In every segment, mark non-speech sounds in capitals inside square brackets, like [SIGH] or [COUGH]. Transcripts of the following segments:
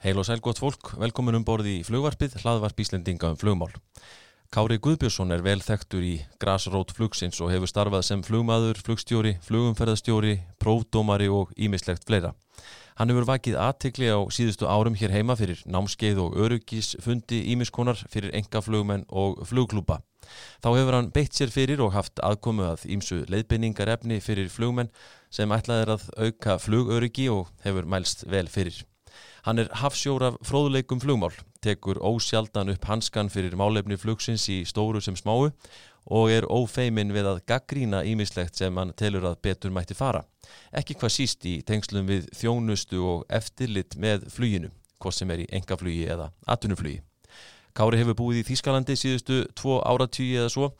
Heil og sæl gott fólk, velkomin um borði í flugvarpið, hlaðvarp Íslendinga um flugmál. Kári Guðbjörnsson er vel þekktur í grasrót flugsins og hefur starfað sem flugmaður, flugstjóri, flugumferðarstjóri, prófdómari og ímislegt fleira. Hann hefur vakið aðtikli á síðustu árum hér heima fyrir námskeið og öryggisfundi ímiskonar fyrir engaflugmenn og flugklúpa. Þá hefur hann beitt sér fyrir og haft aðkomu að ímsu leiðbynningarefni fyrir flugmenn sem ætlaðir að auka flugöryggi og hefur mælst vel fyrir. Hann er hafsjór af fróðuleikum flugmál, tekur ósjaldan upp hanskan fyrir málefni flugsins í stóru sem smáu og er ófeimin við að gaggrína ímislegt sem hann telur að betur mætti fara. Ekki hvað síst í tengslum við þjónustu og eftirlit með fluginu, hvort sem er í engaflugi eða atvinnuflugi. Kári hefur búið í Þýskalandi síðustu tvo áratýji eða svo,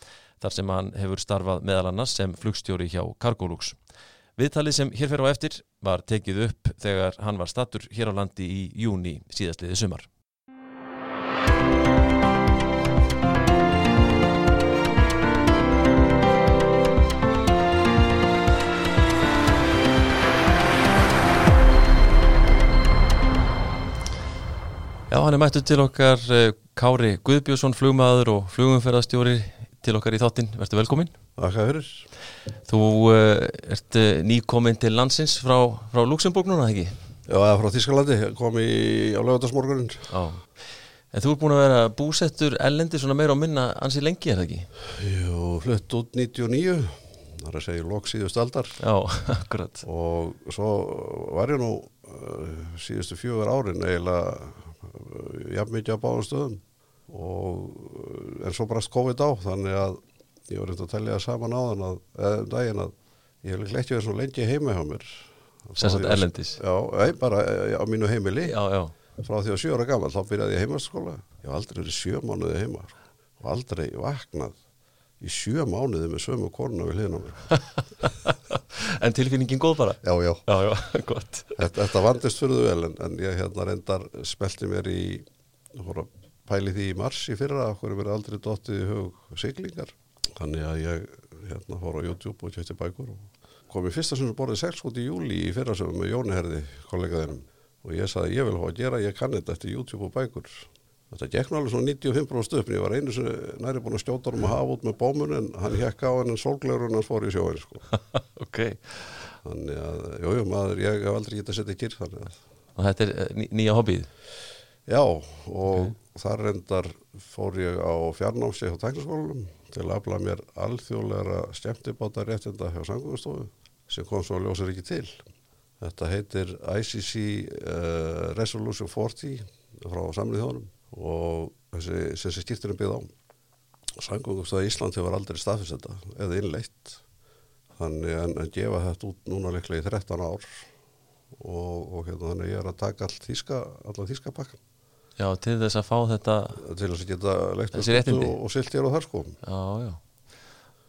þar sem hann hefur starfað meðal annars sem flugstjóri hjá Cargolux. Viðtalið sem hér fer á eftir var tekið upp þegar hann var statur hér á landi í júni síðastliði sumar. Já, hann er mættu til okkar eh, Kári Guðbjörnsson, flugmaður og flugumferðarstjóri til okkar í þáttinn. Verður velkomin. Takk fyrir. Þú uh, ert uh, nýkominn til landsins frá, frá Luxemburg núna, ekki? Já, eða frá Þískalandi, kom í á lögadagsmorgunin. Já. En þú ert búin að vera búsettur ellendi svona meira á minna ansi lengi, er það ekki? Jú, flutt út 99, það er að segja lok síðust aldar. Já, [LAUGHS] akkurat. Og svo var ég nú uh, síðustu fjögur árin eiginlega jafn mikið á báðum stöðum. Og en svo brast COVID á, þannig að ég var reynd að tellja saman á þann að, eða um daginn að ég hef ekki verið svo lengi heima hjá mér. Sessat ellendis? Já, ei, bara á mínu heimili. Já, já. Frá því að sjö ára gammal, þá byrjaði ég heimaskóla. Ég hef aldrei verið sjö mánuði heima og aldrei vaknað í sjö mánuði með sömu korna við hliðna mér. [LAUGHS] en tilfinningin góð bara? Já, já. Já, já, [LAUGHS] gott. Þetta, þetta vandist fyrir þú vel, en, en ég hérna reyndar spelti mér í, hóra, pæli því í mars í fyrra, okkur er verið aldrei dottið í hug siglingar þannig að ég hérna fór á YouTube og kjöpti bækur og kom í fyrsta sem borðið seglskóti í júli í fyrra sem með Jóni Herði, kollegaðinum og ég saði ég vil hóa að gera, ég kann þetta eftir YouTube og bækur þetta gekk náttúrulega svona 95% upp ég var einu sem næri búin að skjóta um að hafa út með bómun en hann hekk á hann en solglegur hann fór í sjóin sko. [LAUGHS] ok þannig að, jújú maður, ég hef aldrei getað að setja kyrr þannig að og þetta er eh, ný, nýja hobbyð? Já, og okay. Þar reyndar fór ég á fjarnámsi á tæknaskólanum til að afla mér alþjóðleira stjæmtibáta réttinda hjá sanguðustofu sem kom svo að ljósa ekki til. Þetta heitir ICC uh, Resolution 40 frá samlið þjónum og þessi, þessi skiptir er byggð á. Sanguðustofa Ísland hefur aldrei staðfins þetta eða innleitt þannig en að gefa þetta út núna leiklega í 13 ár og, og hérna þannig ég er að taka all þíska, allar þíska pakkan. Já, til þess að fá þetta til þess að geta leikt og, og silt hér og þar sko. Já, já.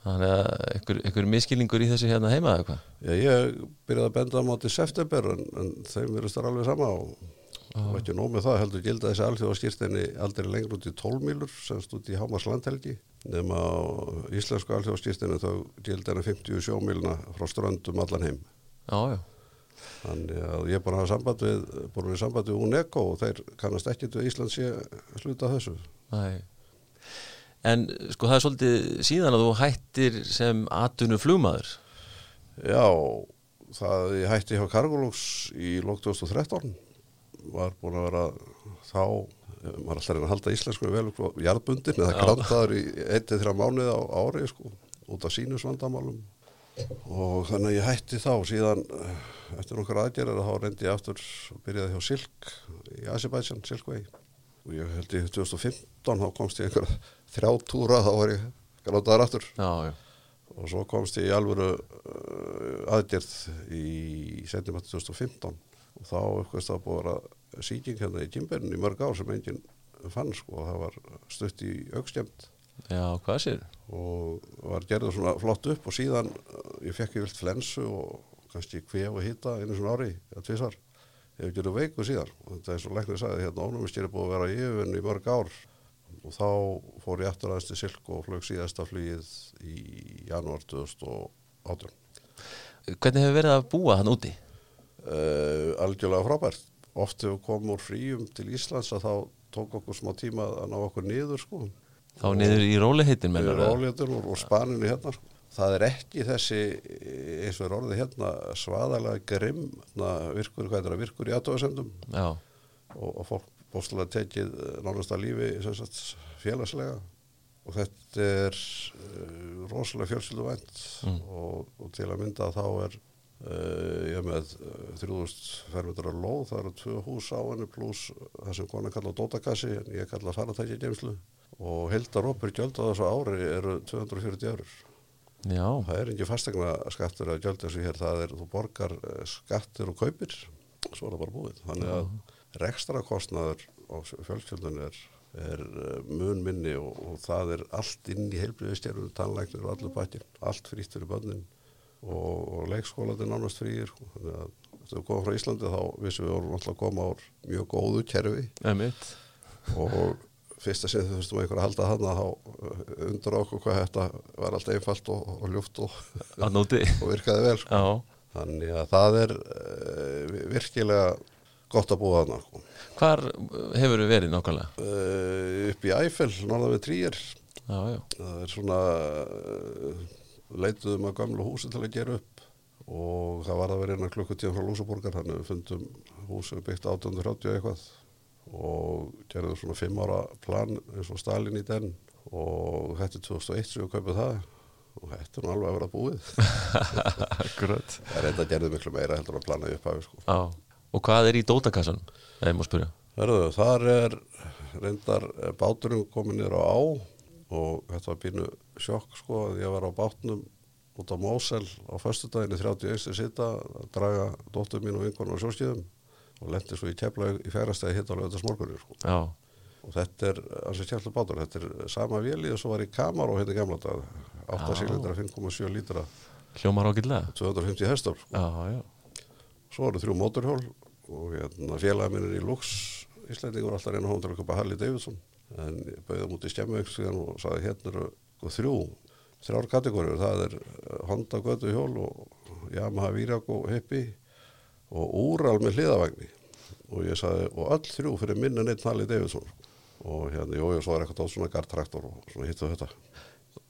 Þannig að ykkur miskilningur í þessu hérna heima eða hvað? Já, ég byrjaði að benda á móti september en, en þeim verðist það alveg sama og, og ekki nóg með það heldur gilda þessi alþjóðaskýrstinni aldrei lengur út í 12 mílur semst út í Hámas landhelgi nema á íslensku alþjóðaskýrstinni þá gilda henni 57 míluna frá ströndum allan heim. Já, já Þannig að ég er búin að hafa samband við, búin við samband við UNECO og þeir kannast ekkit við Íslands ég sluta þessu. Nei. En sko það er svolítið síðan að þú hættir sem atunu flugmaður. Já, það ég hætti hjá Cargolux í lók 2013. Var búin að vera þá, maður alltaf reyna að halda íslensku vel jarðbundin eða grandaður í 1-3 mánuði á ári sko, út af sínusvandamálum og þannig að ég hætti þá. Síðan eftir nokkar aðgerðar þá reyndi ég aftur og byrjaði hjá Silk í Azerbaijan, Silkvei og ég held í 2015 þá komst ég einhverja þrjá túra þá var ég grátaðar aftur. Já, já. og svo komst ég í alvöru uh, aðgerð í sendimættu 2015 og þá eitthvað það búið að síking hérna í Kimbernin í mörg ár sem enginn fann sko. Og það var stutt í aukstjönd Já, hvað sér? Og var gerðið svona flott upp og síðan ég fekk ég vilt flensu og kannski kvef og hýta einu svona ári eða tvísar. Ég hef gerðið veiku síðan og þetta er svo leiknið að sagði hérna ónumistir er búið að vera í yfirvinni í mörg ár og þá fór ég eftir aðeins til Silk og flög síðasta flugið í janúar 2018. Hvernig hefur verið að búa hann úti? Uh, algjörlega frábært oft hefur komið úr fríum til Íslands að þá tók okkur smá tíma að ná okkur niður sko Þá niður í róliheitin með mennur rólétur og, og spaninu hérna sko. það er ekki þessi eins og er orðið hérna svaðalega grimm virkur, hvað er það, virkur í aðtóðasendum Já, og, og fólk bóstilega tekið nánast að lífi sagt, félagslega. Og þetta er uh, rosalega fjölskyldu vænt Mm. og, og til að mynda þá er uh, ég með uh, 3000 fermetrar lóð, það eru tvö hús á henni pluss það sem konar kalla dótakassi en ég kalla faratækja geimslu og heldar opur gjöld á þessu ári eru 240 eurur. Já, það er ekki fastegna skattur að gjöld þessu hér, það er þú borgar eh, skattur og kaupir svo er það bara búið. Þannig að rekstra kostnaður á fjölskyldun er, er eh, mun minni og, og það er allt inn í heilblíðistjörnum, tannlæknir og allur bættin allt frýtt fyrir börnin. Og, og leikskólaði nánast frýir þannig að þegar við komum frá Íslandi þá vissum við vorum alltaf að koma á mjög góðu kerfi. Og fyrsta sinn þú veistum einhver að halda þarna þá uh, undur okkur hvað þetta var allt einfalt og, og ljúft og, Að [LAUGHS] og virkaði vel sko. Þannig að það er uh, virkilega gott að búa þarna sko. hvar hefur við verið nákvæmlega? uh, upp í Æfell, norðan við já, það er svona uh, leituðum að gamla húsi til að gera upp og það var að vera innan klukkutíðan frá Lúsaborgar þannig við fundum húsi byggt 1830 eitthvað og gerðum svona fimm ára plan eins og Stalin í den og þetta er 2001 sem við kaupum það og þetta er alveg að vera búið [LAUGHS] akkurat það er enda gerðum miklu meira heldur að plana upp af sko. Og hvað er í dótakassan? Herðu, þar er reyndar báturinn komin niður á og þetta var pínu sjokk sko að ég var á bátnum út á Mósel á föstudaginni 31. sita að draga dóttur mín og vinkonu á sjóskíðum og lendi svo í kefla í færastæði hitt á lögðast morgunir sko. Já, og þetta er alveg kjærlega bátur þetta er sama véli og svo var í Kamar og hérna gamla dag 8 Já. sílindra 5,7 lítra. Hljómar ágætlega. 250 hestur sko. Já, já, svo eru þrjú móturhjól og hérna, félagið minn er í Lux Íslandingur alltaf reyna til að köpa Harley Davidson. En ég bauði mútið í stjemmveik og sagði hérna eru sko, þrjú þrjár kategóriur, það er eh, Honda Götu hjól og Yamaha Virago Hippi og Úral með hliðavagni og ég sagði, og öll þrjú fyrir minna neitt Harley Davidson og hérna, jú, og svo er eitthvað tótt svona gardtraktor og svona hitt og þetta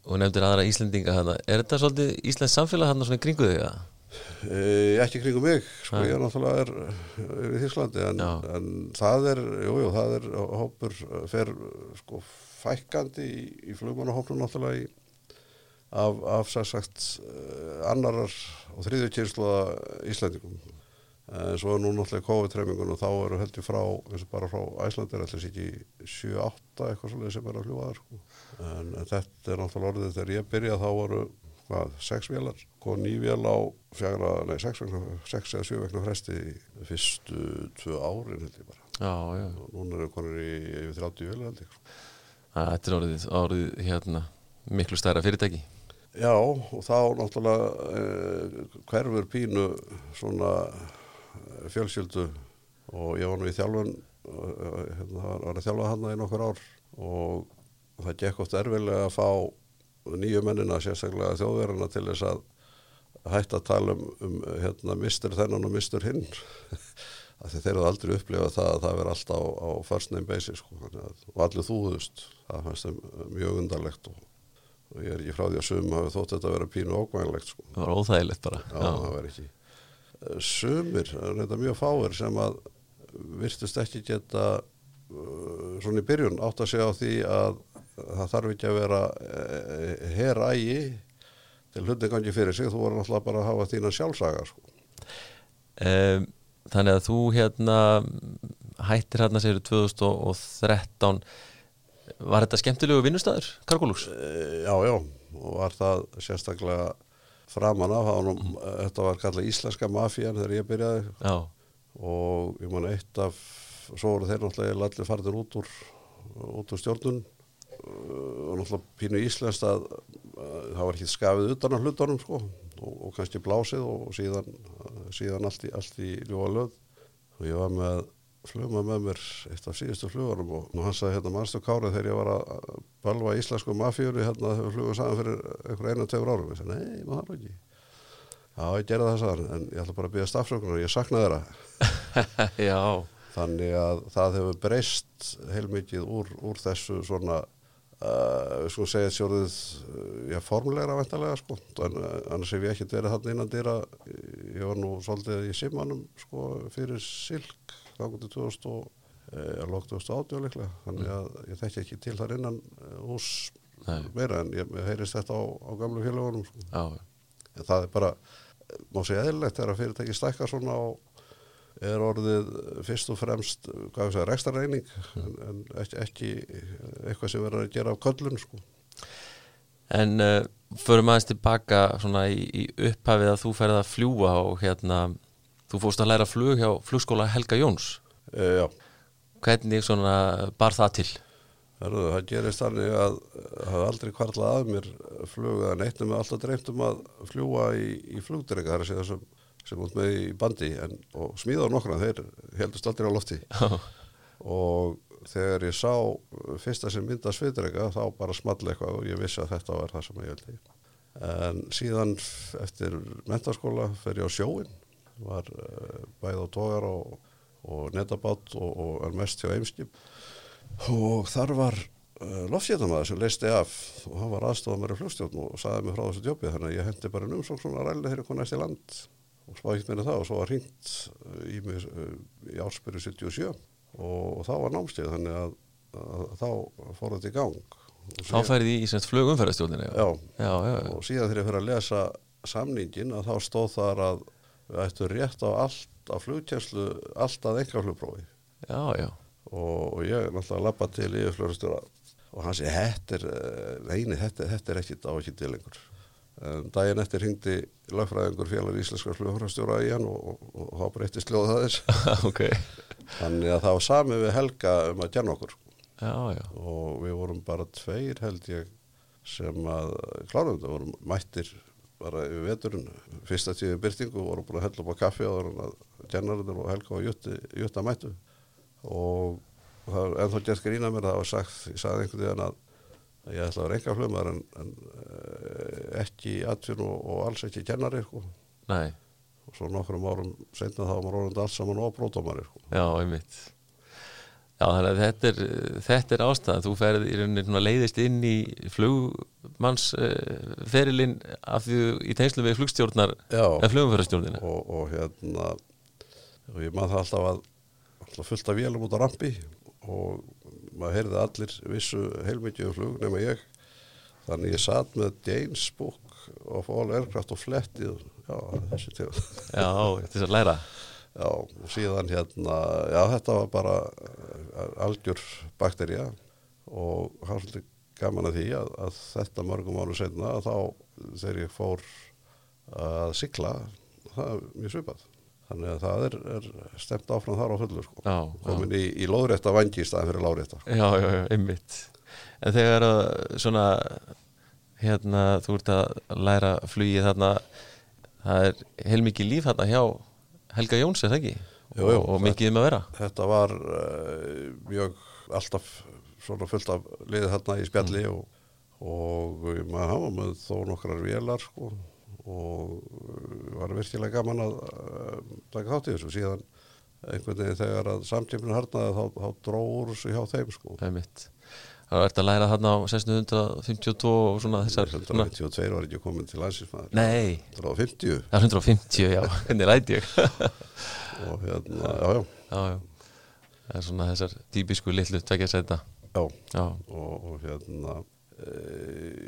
og nefndir aðra Íslendinga hana Er þetta svolítið Íslands samfélag hann svona kringu þig? eða? E, ekki kringum mig, sko Nei. ég er náttúrulega er, er í Þísklandi en, en það er, jú, jú, það er hópur fer sko fækkandi í, í flugmannahópnum náttúrulega í, af, af sér sagt eh, annarar og þriðju kynsluða Íslandingum en svo er nú náttúrulega COVID-treymingun og þá eru heldur frá, eins og bara frá Æslandir allir sér ekki 7-8 eitthvað svolítið sem er að fljúa þar sko. en, en þetta er náttúrulega orðið þegar ég byrja þá voru hvað, sex vélar, kom ný vél á fjagra, nei, sex, vegna, sex eða sjö vegna fresti fyrstu tvö árin held ég bara. Já, já, og núna eru konur í yfir 30 vélar held ég Að þetta er orðið, orðið hérna miklu stærra fyrirtæki. Já, og þá náttúrulega eh, hverfur pínu svona eh, fjölskyldu og ég var nú í þjálfun eh, hérna, var var að þjálfa hann í nokkur ár og það gekk oft erfilega að fá nýju mennina, sérstaklega þjóðverðina til þess að hætta að tala um, um hérna, mistur þennan og mistur hinn. [LAUGHS] Þeir eru aldrei upplifað það að það verður alltaf á, á first name basis sko, og allir þúðust það fannst þeim mjög undarlegt og, og ég er ekki frá því að sum hafi þótt þetta að vera pínu ókvæðanlegt sko. Það var óþægilegt bara Já, það verður ekki. Eh, Sumir, reynda mjög fáir sem að virtust ekki geta uh, svona í byrjun átt að segja á því að það þarf ekki að vera uh, herægi til hlutin gangi fyrir sig, þú voru náttúrulega bara að hafa þína sjálfsaga sko. um, Þannig að þú hérna hættir hérna segir 2013 Var þetta skemmtilegu vinnustæður, Kargólúks? Eh, Já, já, og var það sérstaklega framan af, það var nú, þetta var kallað íslenska mafían þegar ég byrjaði. Já, og ég man eitt af svo voru þeir náttúrulega allir farðir út úr út úr stjórnun. Uh, og náttúrulega pínu íslenskt að uh, það var ekki skafið utan af hlutunum sko. Og, og kannski blásið og síðan, síðan allt í, í ljúa löð og ég var með flugma með mér eitt af síðustu flugunum og nú hann sagði hérna mannstu kárið þegar ég var að balva íslensku mafíuri hérna þegar við flugum saman fyrir einhver einu og tvegur árum ég sagði nei, maður ekki Já, ég gerði það þar, en ég ætla bara að byggja stafsökunar og ég sakna þeirra. [LAUGHS] Já, Þannig að það hefur breyst heilmikið úr, úr þessu svona, uh, sko segja sjórið, uh, já, formulegra vantarlega, sko. En, uh, annars hef ég ekkert verið þarna innan dýra. Ég var nú svolítið í Simanum, sko, fyrir Silk, þannig til 2000 og, eh, lók 2018 líklega. Þannig að ég þekki ekki til þar innan uh, hús meira, en ég, ég heyrist þetta á, á gamlu félagunum, sko. En það er bara, má segja eðlilegt þegar að fyrirtæki stækkar svona og er orðið fyrst og fremst, hvað við segja, rekstareining en, en ekki, ekki eitthvað sem verður að gera af köllun sko. En uh, förum aðeins tilbaka svona í, í upphafið að þú ferð að fljúa og hérna, þú fórst að læra flug hjá flugskóla Helga Jóns. E, já, Hvernig svona bar það til? Herðu, það gerist þannig að það hafði aldrei kvarlað að mér flug að neitt með alltaf dreymt um að fljúa í, í flugdrega, það er að segja sem, sem út með í bandi en, og smíða á nokkra, þeir heldust aldrei á lofti. Og þegar ég sá fyrsta sem mynda sviðdrega þá bara small eitthvað og ég vissi að þetta var það sem ég vildi. En síðan eftir mentaskóla fer ég á sjóin var uh, bæð á tógar og, og netabátt og, og er mest hjá eimskip. Og þar var uh, lofsétamaður sem leisti af og hann var aðstofað mér í flugstjórn og saði mér frá þessu djópi þannig að ég hendi bara um svona ræðilega næst í land. Og spáði ekkert meina það og svo var hringt í mig uh, í ársbyrju 77 og, og þá var námstíð þannig að, að, að þá fór þetta í gang. Þá færið í Íslands flugumferðastjórnina. Já, Já, já, já. og síðan þegar ég fyrir að lesa samningin að þá stóð þar að við ættum rétt á allt á flugtjænslu, allt að enga flugprófi Já, já. og, og ég náttúrulega lappa til yfirflörustjóra og hann segi, þetta er, eh, eini, þetta, þetta er ekkit á ekki til lengur. En daginn eftir hringdi lögfræðingur félag íslenskar flugfræðstjóra í hann og, og, og þá breytist ljóða þess. [LAUGHS] ok. Þannig að það var sami við Helga um að tjana okkur Já, og við vorum bara tveir held ég sem að klárum þetta, vorum mættir bara yfir veturinn, fyrsta tíu byrtingu vorum búin að hella upp á kaffi og tjannarinn og Helga og Jutti, Jutta mættu og það var ennþá gert grína mér, það var sagt, ég sagði einhvern veginn að ég ætla að vera enga flumar en, en eh, ekki atfinn og, og alls ekki tjannari sko. Og svo nokkrum árum senna þá var orðandi allt saman og brótamari sko. já, einmitt. Já, þannig að þetta er, þetta er ástæðan. Þú ferð í rauninni leiðist inn í flugmannsferilinn af því í tengslu við flugstjórnar eða flugumferðastjórnina. og, og hérna og ég maður það alltaf að alltaf fullt af vélum út á rampi og maður heyrði allir vissu heilmikið um flug nema ég þannig ég satt með Danes book of all aircraft og flettið já, þessi til Já, til þess að læra. Já, síðan hérna já, þetta var bara eh, algjör bakterja og það var svolítið gaman að því að, að þetta mörgum árum senna að þá þegar ég fór að sigla það er mjög svipað þannig að það er, er stemt áfram þar á fullu sko. Já, komin í, í lóðrétta vangi í staðan fyrir lárétta Já, já, já, einmitt. En þegar að svona, hérna, þú ert að læra flugið þarna, það er heilmikið líf þarna hjá Helga Jóns, er það ekki? Jú, jú, og, mikið um að vera. þetta var uh, mjög alltaf svona fullt af liðið þarna í spjalli og, og maður hafa með þó nokkrar vélar sko, og uh, var virkilega gaman að uh, taka þátt í þessu síðan einhvern veginn þegar að samtíminu harnaði þá, þá dróður þessu hjá þeim sko. Einmitt. Það ert að læra þarna á 1652 og svona þessar, svona, 152 var ekki komin til landsinsmaður nei, 150 það er 150, já, [LAUGHS] hvernig læti ég? [LAUGHS] og hérna, já, já, já, já, það er svona þessar típisku litlu tvekja seta. já. Já, og, og hérna e,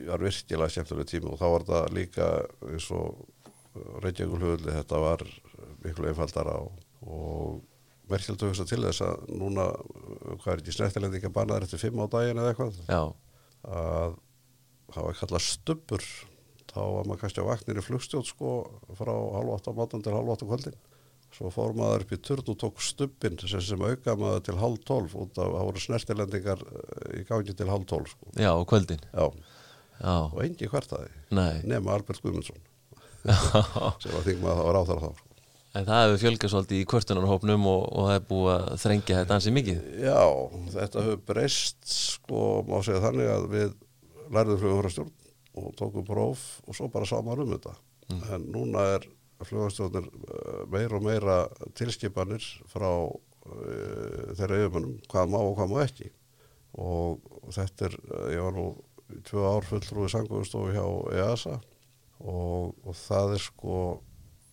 var virkilega skemmtilega tími og þá var það líka eins og Reykjavíkulhugulli þetta var miklu einfaldara og, og merkjöld að hugsa til þess að núna hvað er ekki snertilendinga bannaður eftir fimm á daginn eða eitthvað já, að það var kallað stubbur þá var maður kannski á vaknir í flugstjóð sko frá halv átta á mátan til halv átta á kvöldin svo fór maður upp í turn og tók stubbin sem, sem auka maður til halv tólf af það voru snertilendingar eh, í gangi til halv tólf sko. já, og kvöldin. Já, Já, og engi hvertaði nei, nema Albert Guðmundsson [LAUGHS] já. sem var þingum að það var áþara þá sko. En það hefur fjölgað svolítið í kvörtunarhópnum og, og það er búið að þrengja þetta ansi mikið. Já, þetta hefur breyst sko, má segja þannig að við lærðum flugumfærastjórn og tókum próf og svo bara sá maður um þetta. En núna er flugastjóðnir meira og meira tilskipanir frá uh, þeirra yfirmönnum hvað má og hvað má ekki. Og, þetta er, uh, ég var nú tvö ár fulltrúi sanguðustofu hjá EASA og, og það er sko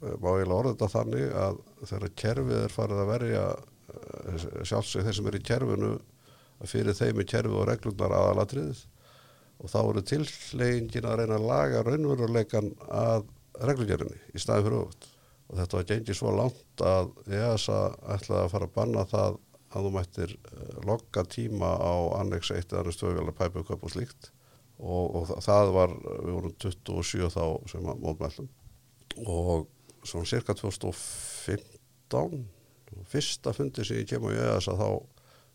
má ég orða þetta þannig að þegar kerfið er farið að verja uh, sjálfsög þeir sem er í kerfinu fyrir þeim er kerfið og reglurnar aðalatriðið. Og þá eru tillegingin að reyna að laga raunveruleikan að reglugjörunni í staði fyrir öfut og þetta var gengið svo langt að EASA ætlaði að fara að banna það að þú mættir eh, logga tíma á annex 1 eða stöðvjöla pæpuköp og slíkt. Og, og það var, við vorum 27 þá sem að mótmælum og svona cirka 2015 fyrsta fundi sem ég kemur í EASA þá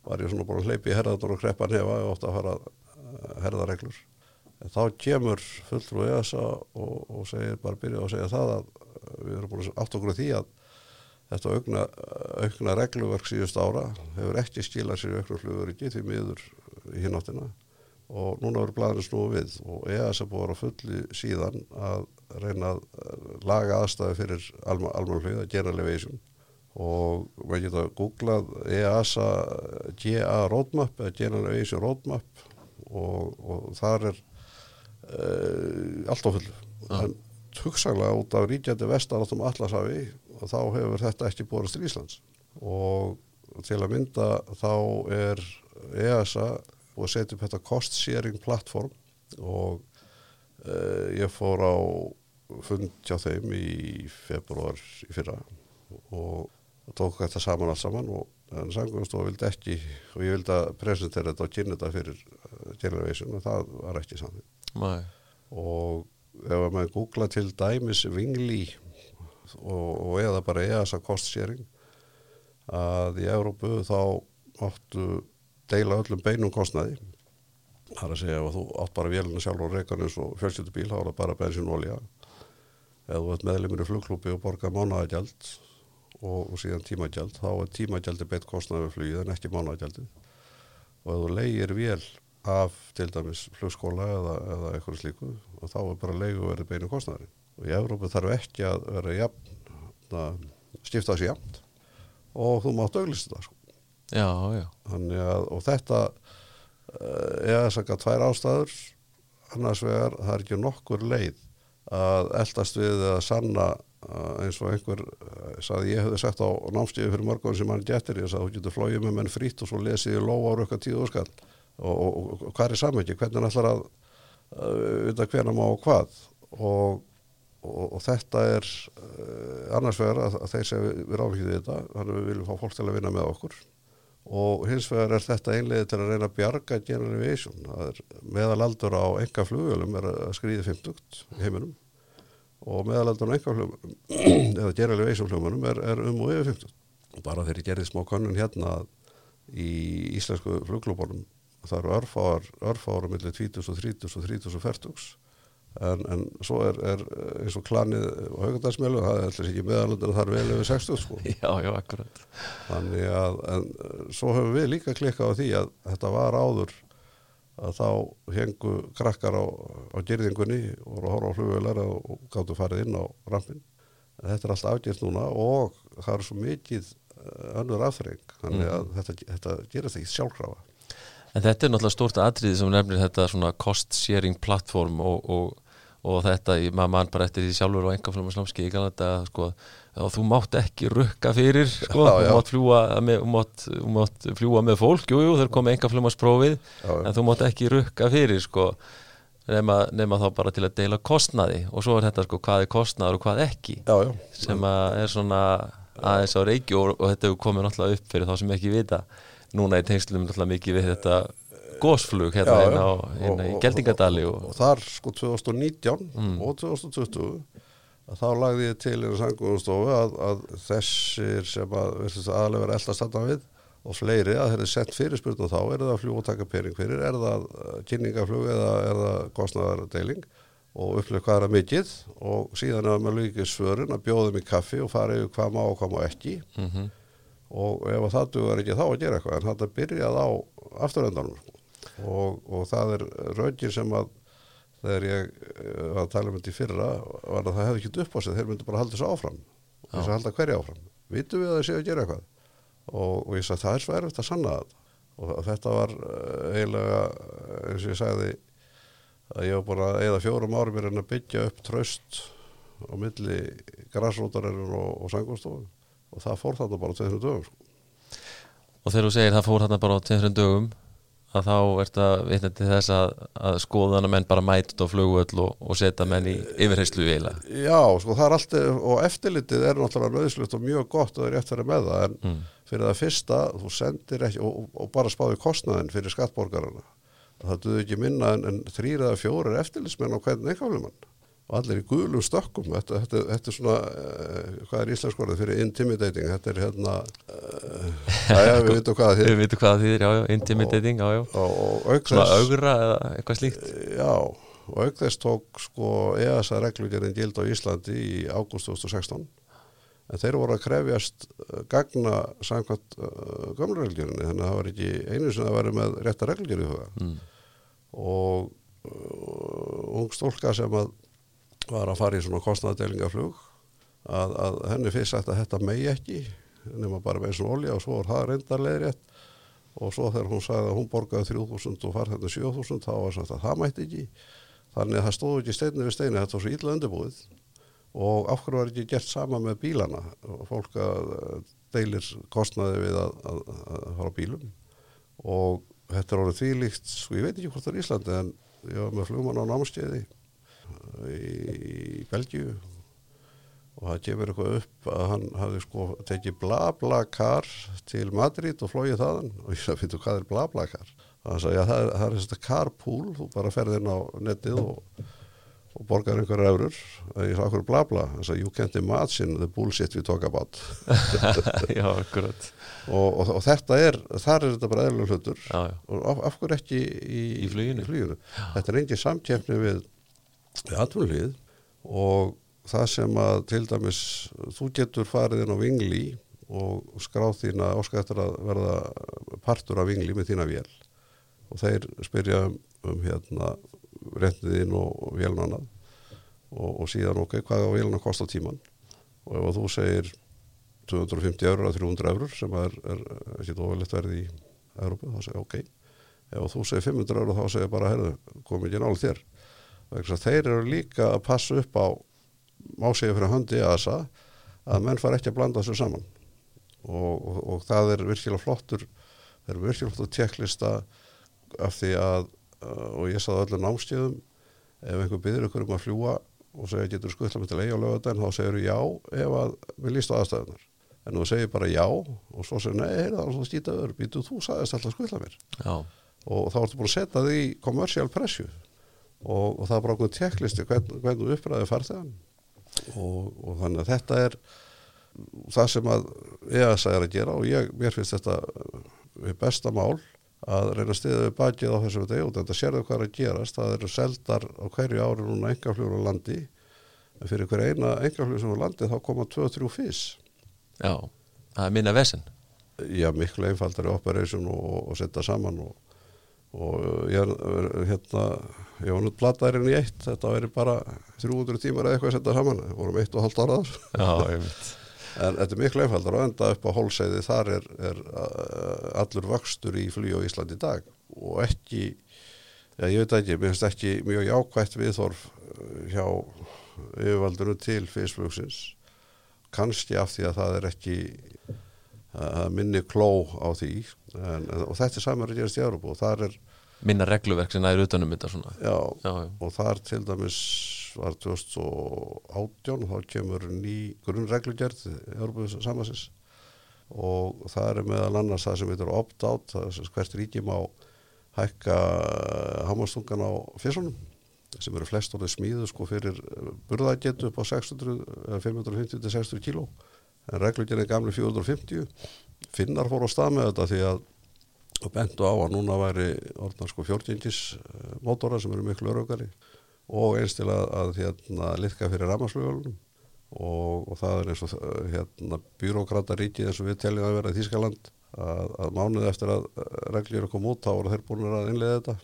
var ég svona búin að hleypi í herðarnar og kreppa nefa og ótt að fara að herða reglur en þá kemur fulltrú EASA og, og segir bara byrja að segja það að við erum búin átt okkur því að þetta aukna, aukna regluverk síðust ára hefur ekki skilað sér aukna fluguriki því miður í hináttina og núna verður blæðinu snúið við og EASA búið að fulli síðan að reyna að laga aðstæði fyrir almanflug, að gera elevation. Og maður geta googlað EASA GA roadmap eða General Aviation roadmap og, og þar er uh, allt á fullu. Ja. en hugsanlega út af ríkjandi vestaráttum allasafi og þá hefur þetta ekki borist til Íslands. Og til að mynda þá er EASA og setja upp þetta cost sharing platform og uh, ég fór á fund hjá þeim í februar í fyrra og tók þetta saman alls saman og en sangunstofa vildi ekki og ég vildi að presentera þetta og kynna þetta fyrir generation og það var ekki saman og ef maður googla til dæmis vingli og, og eða bara EASA cost sharing að í Európu þá áttu deila öllum beinum kostnaði það er að segja að þú átt bara vélina sjálf og reykan eins og fjölsjöndubíl þá er það bara bensin og olja eða þú ert meðlemur í flugklúpi og borga mánaðagjald og, og síðan tímagjald þá er tímagjaldi beitt kostnaði við flugið en ekki mánagjaldið og ef þú leigir vél af til dæmis flugskóla eða, eða eitthvað slíku og þá er bara leigu verið beinu kostnaði og í Európa þarf ekki að vera jafn, að stifta þessi jafn og þú mátt auglista það sko. já, já. Að, og þetta er þess að tvær ástæður. Annars vegar það er ekki nokkur leið að eldast við að sanna eins og einhver saði ég hefði sagt á námstífi fyrir mörgum sem hann getur, ég sagði þú getur flóið með menn frýtt og svo lesið ég lóa á rökka tíu skall og, og, og hvað er samveki, hvernig ætlar að auðvitað hvena má og hvað? Og, og þetta er annars vegar að, að þeir sem við ráðum ekki þetta, þannig að við viljum fá fólk til að vinna með okkur og hins vegar er þetta einlega til að reyna að bjarga general aviation, meðalaldur á enga flugölum er að skrýði 50 heiminum. Og meðalaldur á enga flugölum [CLEARS THROAT] eða general aviation flugölum er, er um og yfir 50 bara þegar ég gerði smá kannun hérna í íslensku flugklúbónum það eru örfáar millir 20 og 30 og 30 og 40 en, en svo er, er eins og klanið á haugandarsmjölu það er alltaf ekki það er vel yfir 60 sko. [LAUGHS] Já, já, akkurat Þannig að, en svo höfum við líka klikkað á því að þetta var áður að þá hengu krakkar á, á gerðingunni og voru að horfa á flugvelar og gáttu farið inn á rampin en þetta er alltaf afgjert núna og það er svo mikið önnur afþreng þannig að mm. þetta, þetta gerast ekki sjálfkrafa En þetta er náttúrulega stort atriði sem nefnir þetta svona cost sharing platform og, og, og þetta, maður mann bara eftir því sjálfur og engaflum og slámski, kannan þetta sko, og þú mátt ekki rukka fyrir sko, já, já. þú mátt fljúa með, mátt, mátt fljúa með fólk, jújú, jú, þeir komið engaflumarsprófið, en þú mátt ekki rukka fyrir sko Nefna, nefna þá bara til að deila kostnaði og svo er þetta sko hvað er kostnaður og hvað ekki já, já. sem að er svona aðeins á reiki og, og þetta hefur komið náttúrulega upp fyrir þá sem ekki vita núna í tengslum náttúrulega mikið við þetta gósflug hérna já, inn á inn í Geldingadali og, og, og þar sko 2019 mm. og 2020 þá lagði ég til einu sangunstofu að, að þessir sem að aðlega verið eldast þarna við og fleiri að þeir eru sett fyrirspurnu þá er það fljú og taka pering fyrir, er það uh, kynningaflug eða er það kostnæðardeiling og upplöf hvað er að mikið? Og síðan er maður líkið svörun að bjóðum í kaffi og fara yfir hvað má og hvað má ekki. Mm -hmm. og ef það duður ekki þá að gera eitthvað. En þetta byrjað á afturöndanum sko og, og það er raugir sem að þegar ég uh, var að tala um þetta í fyrra var að það hefði ekki upp á sig, þeir myndu bara halda þessu áfram. Þess að halda hverja áfram. Vitum við að þeir séu að gera eitthvað? Og, og ég sagði það er erfitt að sanna þetta. Og þetta var uh, eiginlega uh, eins og ég sagði að ég var bara eða fjórum árum er að byggja upp tröst á milli græsrótarinn og, og sangustofun og það fór þetta bara til þessum dögum sko. Og þegar þú segir það fór þarna bara á tveimþrjum dögum að þá ert að vitna til þess að, að skoðana menn bara mætut á flugvöll og, og setja menn í yfirheyslu eiginlega. Já, sko það er alltaf og eftirlitið er náttúrulega nöðslut og mjög gott og er rétt verið með það en Mm. fyrir það fyrsta, þú sendir ekki og, og bara spáði kostnaðin fyrir skattborgarana það duði ekki minna en, en þrýr eða fjórir eftirlitsmenn á hvern neikaflumann og allir í gulum stökkum þetta, þetta, þetta er svona uh, hvað er íslenskorðið fyrir intimidating þetta er hérna uh, já, við veitum hvað það [LAUGHS] Við þýr veitum hvað það þýðir, já, já, intimidating, já, já. og, og auk Svona augra eða eitthvað slíkt. já, og auk þess tók sko EASA reglugjörðin gild á Íslandi í ágúst 2016 en þeir voru að krefjast gagna samkvæmt gömlureglgjörðinni þannig að það var ekki einu sem að vera með rétta huga Mm. og ung stólka sem að var að fara í svona kostnaðadelingaflug að, að henni fyrst sagt að þetta megi ekki nema bara með og olja og svo var það reyndarlegrétt og svo þegar hún sagði að hún borgaði 3.000 og farið þetta 7.000 þá var að það mætti ekki. Þannig að það stóð ekki steinni við steini þetta var svo illa undirbúið. Og af hverju var ekki gert sama með bílana? Og fólk deilir kostnaði við að, að, að fara bílum. Og þetta er orðið þvílíkt sko ég veit ekki hvort það er Íslandi en ég var með flugmann á námskeiði í Belgíu. Og það kemur eitthvað upp að hann hafði sko tekið blablakar til Madrid og flóið þaðan. Og ég sagði, finnstu hvað er blablakar? Það sagði, já það er, það er þetta carpool, þú bara ferð inn á netið og, og borgar einhverja eurur. Og ég sagði, okkur blabla, það sagði, you can't imagine the bullshit we talk about. [LAUGHS] Já, akkurat. og, og, og þetta er, þar er þetta bara eðlulega hlutur. Já, já. og af, af hverju ekki í, Í fluginu? þetta er engin samkeppni við, við atvinnulíð og það sem að til dæmis þú getur farið inn á vingli og skráð þína áska eftir að verða partur af vingli með þína vél. Og þeir spyrja um, um hérna reyndin og, annað. Og, og síðan ok, hvað á vélun að kosta á tíman og ef þú segir 250 eurur að 300 eurur sem er, er ekki ofilegt verið í Európa, þá segir ok. Ef þú segir 500 eurur þá segir bara herðu, kom ekki nála þér þeir eru líka að passa upp á má segja fyrir höndi ASA að menn far ekki að blanda þessu saman. Og, og, og það er virkilega flottur það er virkilega flottur tjekklista af því að uh, og ég saði öllum námskeiðum ef einhver byrður ykkur um að fljúa og segja getur skuttla mig til eigi á lögadaginn þá segir já ef að við líst á aðstæðunar en þú segir bara já og svo segir nei, það svo skýta öður býtu þú sagðist alltaf skuttla mér. Já, og þá ertu búin að setja því í commercial pressju og, og það er bara okkur tjekklisti hvern, hvern uppræði farþegan og, og þannig að þetta er það sem að EASA er að gera og ég, mér finnst þetta við besta mál að reyna að stiða við bakið á þessum deg og þetta sérðu hvað er að gerast. Það eru seldar á hverju ári núna engaflugur á landi. En fyrir hver eina engaflugur sem á landi þá koma 2-3 fís já, það er minna vesen. já, miklu einfaldari operation og, og setja saman og, og ég er hérna ég var nút plattaðurinn í eitt þetta veri bara 300 tímar eða eitthvað að setja saman. Við vorum eitt og halvt áraðar en þetta er miklu einfaldar og enda upp á hólseiði. Þar er, er uh, allur vöxtur í flý á Íslandi í dag. Og ekki já, ég veit ekki, mér finnst ekki mjög jákvætt viðþorf uh, hjá yfirvalduru til fyrstflugsins kannski af því að það er ekki uh, minni kló á því. En, og þetta er samar að gerast í Európa og þar er Minna regluverk sem næður utanum þetta svona. já, Já, já. og þar til dæmis var 2018 og þá kemur ný grunnreglugjörð Európa samansins og það er meðal annars það sem heitir opt-out, það er hvert ríki má hækka hamastungan á fyrsunum sem eru flest orðið smíðu sko fyrir burðagetu upp á 600, eða 550 til 600 kíló en reglugjörðin er gamli 450 finnar fór á stað með þetta því að og bentu á að núna væri orðnar sko 14 mótora sem eru miklu öraugari og eins til að, að hérna litka fyrir ramarsflugölunum og, og það er eins og uh, hérna byråkrataríkið eins og við teljum að vera í Þískaland að, að mánuð eftir að reglur kom út þá voru þeir búin að innlega þetta.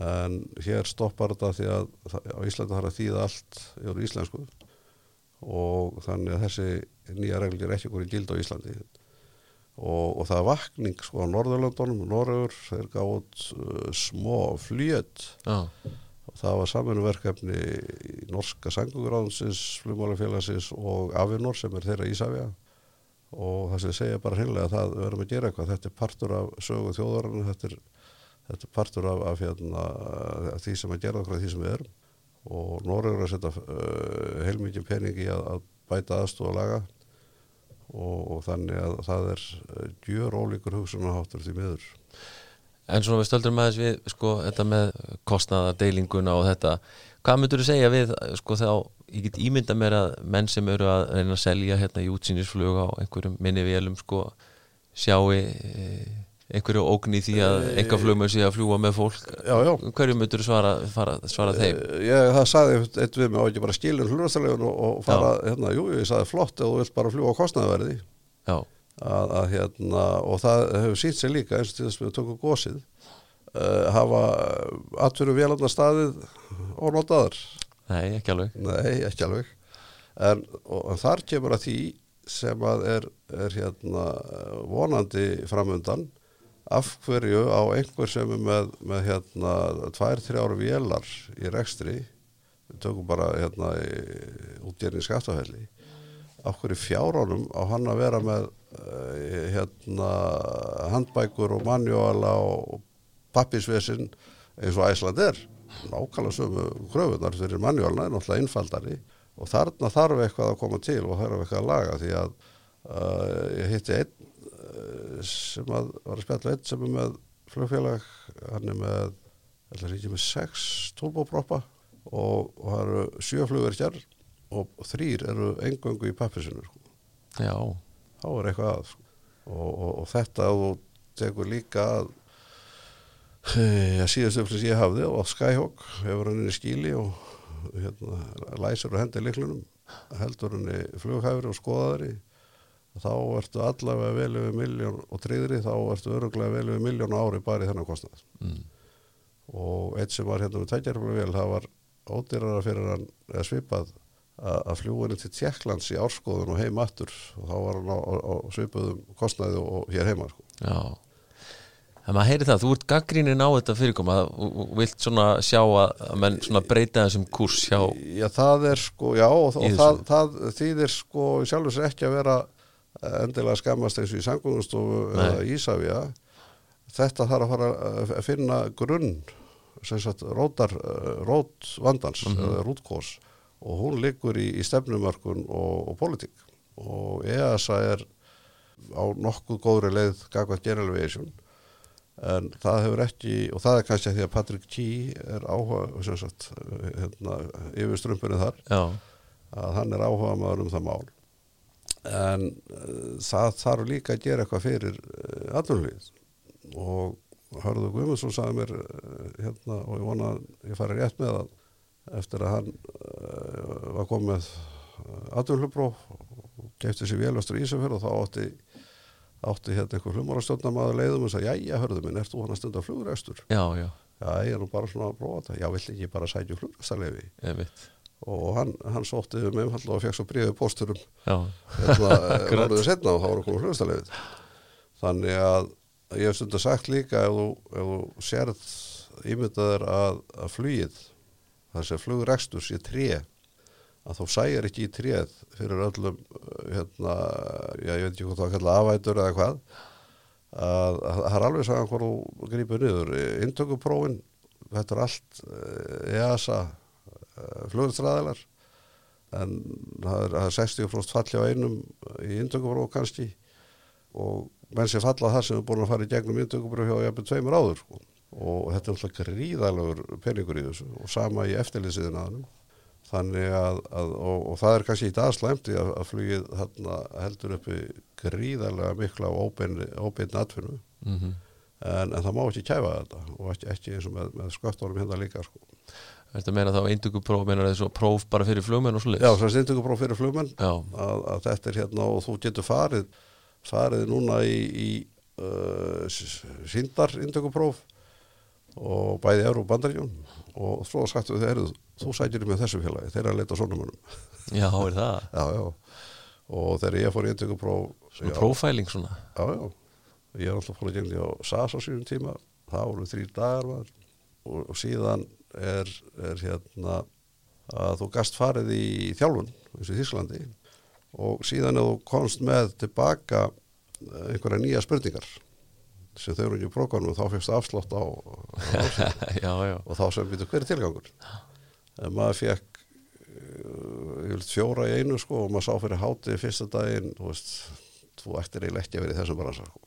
En hér stoppar þetta því að á Íslandi þarf að þýða allt yfir íslensku. Og þannig að þessi nýja regl er ekki hverju gild á Íslandi og, og það er vakning sko á Norðurlöndunum, Norröður þeir gátt uh, smó flýjöt Já, og það var saminu í norska sanguguráðunsins, flugmálafélagsins og Avinor sem er þeirra Ísafja og það sem segja bara hreinlega að það verðum að gera eitthvað, þetta er partur af sögu þjóðarinn, þetta er, þetta er partur af, af, hérna, af því sem að gera okkur af því sem við erum. Og Norröður að setja uh, heilmikið pening í að, að bæta aðstofa laga og, og þannig að það er uh, gjör ólíkur hugsunaháttur því miður. En svona við stöldrum aðeins við sko þetta með kostnaðardeilinguna og þetta. Hvað myndur þú segja við sko þá ég get ímynda mér að menn sem eru að reyna að selja hérna í útsýnisflug á einhverjum minni vélum sko sjáu einhverju ógn í því að enga flugmur sé að fljúa með fólk? Já, já. Hverju myndur svara, fara, svara þeim? Eh, Ég, það sagði eitt við mig á ekki bara skilin hlurastalegun og, og fara, hérna, jú, ég sagði flott ef þú vilt bara fljúa á já, að hérna, og það hefur sínt sig líka eins og til þess að við tökum gósið uh, hafa atveru vélarnar staðið og notaðar nei, ekki alveg. Nei, ekki alveg. En og, og þar kemur að því sem að er, er hérna vonandi framundan af hverju á einhver sem er með, með hérna tvær, þrjár vélar í rekstri við tökum bara hérna útgerðin skattafelli af hverju fjáránum á hann að vera með uh, hérna handbækur og manjóala og pappisvesin eins og Æsland er? Nákvæmlega sömu kröfunar fyrir manjólna er náttúrulega innfaldari og þarna þarf eitthvað að koma til og þarf eitthvað að laga því að uh, ég hitti einn sem að var að spjalla einn sem er með flugfélag hann er með, ætla ekki með sex turboproppa og, og það eru sjö flugverkjar og þrýr eru engöngu í pappisinu sko. já, þá er eitthvað að sko. og, og, og þetta að þú tekur líka að að síðastu upplýs ég hafði og Skyhawk hefur hann inn í skíli og hérna, læsir og hendir liklunum heldur hann í flughæfri og skoðaðri þá ertu allavega vel yfir miljón og tryggri þá ertu öruglega vel yfir miljón ári bara í þennan kostnað. Mm. og eitt sem var hérna með tækjarflug vel það var ódýrara fyrir hann eða svipað að, fljúinu til Tjekklands í árskoðun og heim aftur. Og þá var hann á, á, á svipuðum kostnaði og hér heima sko. já. En maður heyri það, þú ert gaggrínin á þetta fyrirkoma og vilt svona sjá að menn svona breyta þessum kurs hjá Já, það er sko, já, og, og það, það þýðir sko sjálfur sér ekki að vera endilega skammast eins og í samgöngustofu Nei. eða Ísafja þetta þarf að fara að finna grunn sem sagt rótar, eh, rót vandans Mhm. eða rútkós og hún liggur í, í stefnumörkun og, og politík og EASA er á nokkuð góðri leið gagvað General Aviation en það hefur ekki og það er kannski að því að Patrick Key er áhuga sagt, eh, hérna, yfir strömpunni þar já, að hann er áhuga maður um það mál en uh, það þarf líka að gera eitthvað fyrir uh, atvinnulíð og Hörður Guðmundsson sagði mér uh, hérna og ég vona að ég fari rétt með það eftir að hann var komið atvinnulubróf og gefti sér vélastur í Ísafjörð og þá átti átti hérna einhver hlumárastjórnamaður leiðum og sagði, jæja, hörðu minn, ert þú hann að stunda flugrestur? já, já, Já, ég er nú bara svona að prófa þetta. Já, vill ekki bara sætja flugrestarleifi? ég veit og hann, hann sótti um einfallega og fekk svo já, hérna, [LAUGHS] Akkurat. voruðu setna og þá voru komið hljóðstæðleifið þannig að ég hef stundar sagt líka ef þú, ef þú sérð ímyndaður að, að flugið þar sem flugrekstur sé tré að þú sæjar ekki í tréð fyrir öllum hérna, já, ég veit ekki hvað það kalla afætur eða hvað að að það er alveg sagan hvað þú grípur niður. Intökuprófin þetta er allt eh, EASA flugurstræðilar en það er, það er 60% falli á einum í intökupróf kannski og menn sem falla það sem er búin að fara í gegnum intökupróf hjá jafnir tveimur áður sko. og þetta er alltaf gríðalegur peningur í þessu og sama í eftirlýsiðin aðnum þannig að, að og, og það er kannski í dag slæmt í að, að flugið þarna heldur uppi gríðalega mikla og óbeinni atfinnu mhm en, en það má ekki kæfa þetta og ekki, ekki eins og með, með sköttunum hérna líka sko. Þetta meina þá eindugupróf, meina þessu próf bara fyrir flugmenn og svo Já, svo stindugupróf fyrir flugmenn. Að, að þetta er hérna og þú getur farið farið núna í, í uh, síndar indökupróf og bæði Európa og Bandaríjón og svo sagtu við þeir þú sætjir með þessu félagi, þeir eru að leita svona mönnum [LAUGHS] Já, er það? já, já. Og þegar ég fór í eintöku próf Svona profiling svona? Já, já, ég er alltaf fór að gengja á SAS á sínum tíma, það voru þrý dagar var, og, og síðan er, er hérna að þú gast farið í þjálfun eins og í Þíslandi og síðan ef þú komst með tilbaka einhverja nýja spurningar sem þau eru ekki í prókvanum þá fyrst afslátt á, á [LAUGHS] Já, já. Og þá sem við hver er tilgangur en maður fekk uh, vil fjóra í einu sko og maður sá fyrir hátið fyrsta daginn þú veist, þú ættir eiginlega ekki að vera í þessum bransa sko.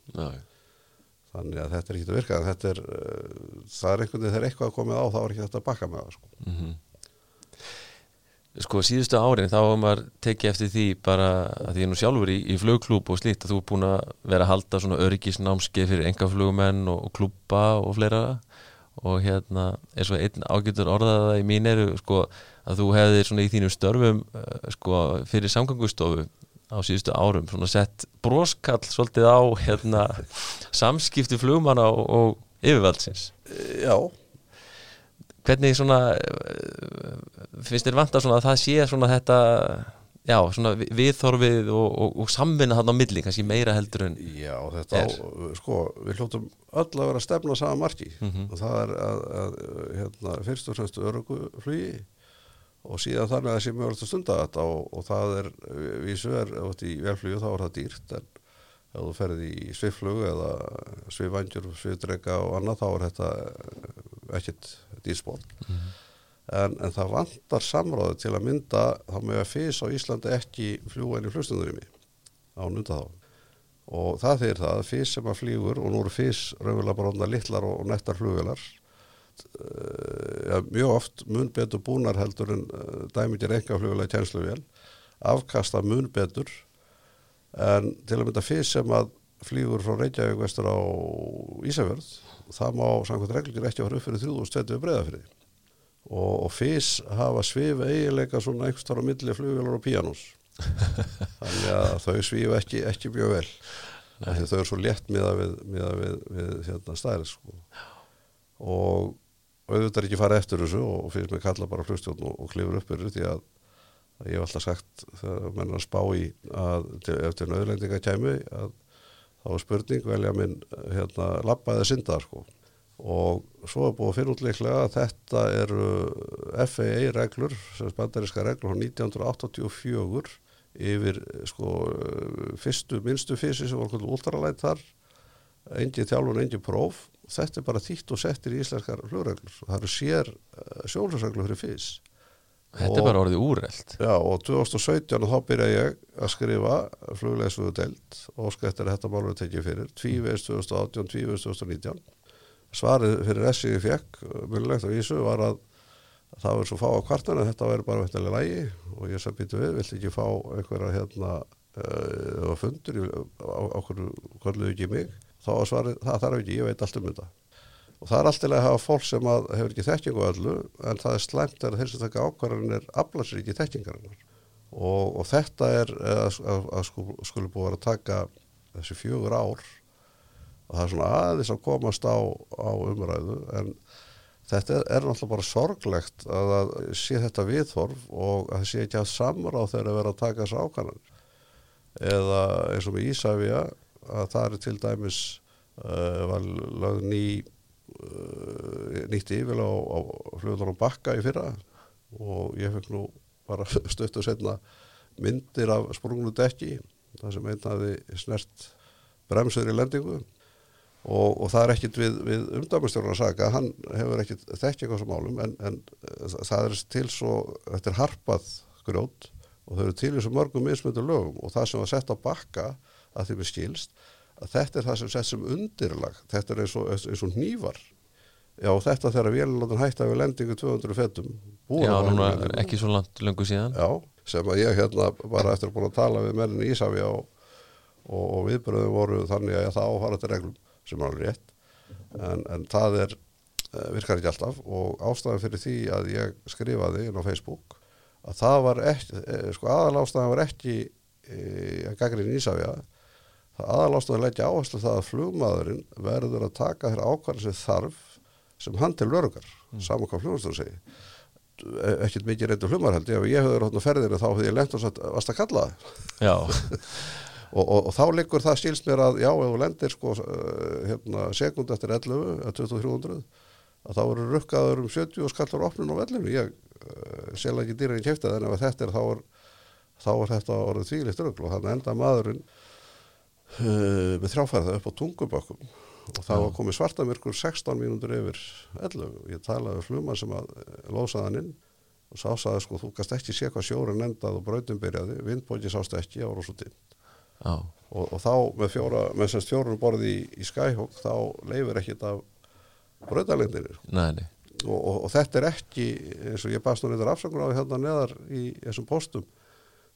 Þannig að þetta er ekki að virka. Þetta er, uh, það er einhvern veginn þegar eitthvað er komið á þá er ekki þetta að bakka með það sko. mm Sko síðustu árin þá var maður tekið eftir því bara að því ég nú sjálfur í, í flugklúb og slíkt að þú er búin að vera að halda svona örgisnámskeið fyrir engaflugumenn og, og klúpa og fleira. Og hérna eins og einn ágætur orðaða í mín eru sko að þú hefðir svona í þínum störfum uh, sko fyrir samgangustofu á síðustu árum svona sett broskall svolítið á hérna samskipti flugmanna og, og yfirvaldsins. Já, hvernig svona finnst þér vant að svona að það sé svona þetta já, svona vi- viðþorfið og, og, og samvinna hann á milli, kannski meira heldur en já þetta á, sko við hljóttum öll að vera að stefna saman marki. Mhm. og það er að, að hérna, fyrst og fremst öruguflugi og síðan þannig að það sé mjög að stunda þetta og, og það er ef þú ert í velflugu þá er það dýrt. En ef þú ferði í sviflug eða svifvangjur, svifdrega og annað þá er þetta eh, ekkit dýrsport. En, en það vantar samráðu til að mynda þá að fyrst á Íslandi ekki fljúa inn í flugstundurimi á nunda þá. Og það þeir það að fyrst sem að flýgur og nú eru fyrst raunverulega bara litlar og nettar flugvelar ja, mjög oft mun betur búnar heldur en enga flugvelar í tjensluvél afkasta mun betur en til að mynda fyrst sem að flýgur frá Reykjavík vestur á Ísafjörð það má samkvæmt reglur ekki að fara upp fyrir 3020 breyðafrið og, og fyrst hafa svif eiginleika svona einhvers þar á milli flugvelar og píanús [LAUGHS] þannig að þau svífa ekki, ekki mjög vel. Þau eru svo létt miða við, við, við hérna, stæri sko. og auðvitað er ekki fara eftir þessu og finnst mig kalla bara flugstjórn og, og klifur upp yfir því að, ég hef alltaf sagt þegar menn er að spá í að eftir nöðlendinga kæmi að þá er spurning velja minn hérna, labba eða synda sko. og svo er búið að finna út líklega að þetta eru FAA reglur, sem spandariska reglur á 1984 yfir sko fyrstu, minnstu fyrsi sem voru últralætt þar engi þjálfun, engi próf þetta er bara þýtt og settir í íslenskar flugreglur. Það eru sér sjólusreglur fyrir fyrst þetta er bara orðið úrelt. Já, og 2017 þá byrja ég að skrifa fluglegsfuðu delt og að þetta málur tekið fyrir. Tvívegist 2018, tvívegist 2019 svarið fyrir S ég fekk mjögulegt á Ísu var að það var svo fá að kvartan að þetta væri bara veittilega lægi og ég sem býtu við, vilt ekki fá einhverja hérna uh, fundur okkur kvörluðu ekki mig þá var svarið, það þarf ekki, ég veit allt um þetta. Og það er alltaf að hafa fólk sem að hefur ekki þekkingu á öllu en það er slæmt er þeir sem taka ákvarðanir aflasir ekki þekkingarinnar. Og, og þetta er að, að, að skul, skuli búið að að taka þessi fjögur ár og það er svona aðeins að komast á, á umræðu en þetta er, er náttúrulega bara sorglegt að það sé þetta viðhorf og að það sé ekki að samráð þegar að vera að taka þessu ákvarðanir. Eða eins og með Ísafja að það er til dæmis uh, var lögð ný uh, nýtt yfir á, á fljóðunum bakka í fyrra og ég fekk nú bara [LAUGHS] stöttu setna myndir af sprunglu dekki það sem einn hafi snert bremsur í lendingu og, og það er ekkit við, við umdæmastjórn að saka, hann hefur ekkit þekki eitthvað sem málum en, en það er til svo, þetta er harpað grjót og þau eru til í svo mörgum mismöndu lögum og það sem var sett á bakka að því við skilst að þetta er það sem sett sem undirlag. Þetta er eins og, eins og nývar já þetta þegar véluláttun hætta við lendingu 200 fettum Já, núna ekki svo langt löngu síðan. Já, sem að ég hérna bara eftir að búin að tala við mennin í Ísafi og, og, og viðbröðum voru þannig að það áfara til reglum sem er alveg rétt. En, en það er virkar ekki alltaf og ástæðan fyrir því að ég skrifaði inn á Facebook að það var ekki, sko aðal ástæðan var ekki e, að gaggrinn Ísafja það aðal ástæðan leggja áherslu það að flugmaðurinn verður að taka þeirra ákvarðan sem þarf sem hann til lörugar, mm. saman hvað fljóðastur segi E- ekkert mikið reyndur hlumar held ég. Ef ég hefur hótt á ferðinu þá hefði ég lengt og sagt varst að kalla það? [LAUGHS] Og, og, og þá liggur það skilst mér að já ef þú lendir sko uh, hérna, sekund eftir 11 að 2300 að þá eru rukkaður um 70 og skallar opnun á vellinu. Ég uh, sel ekki dýra í kæfta en ef þetta er þá er, þá er þetta orðið þvílitt rugg og þannig enda maðurinn uh, með þrjáfærða upp á tungubökkum og þá var komið svartamirkur 16 mínútur yfir 11 ég talaði fluma sem að eh, losaðan inn og sá saði sko þú kannst ekki sé hvað sjórin endað og brautum byrjaði. Vindbóki sást ekki á rosutinn og, og þá með fjóra með semst fjórun borði í, í Skyhawk þá leifir ekkit af brautalindinni sko. og, og, og þetta er ekki eins og ég baðst nú reyndar afsökun á hérna neðar í þessum postum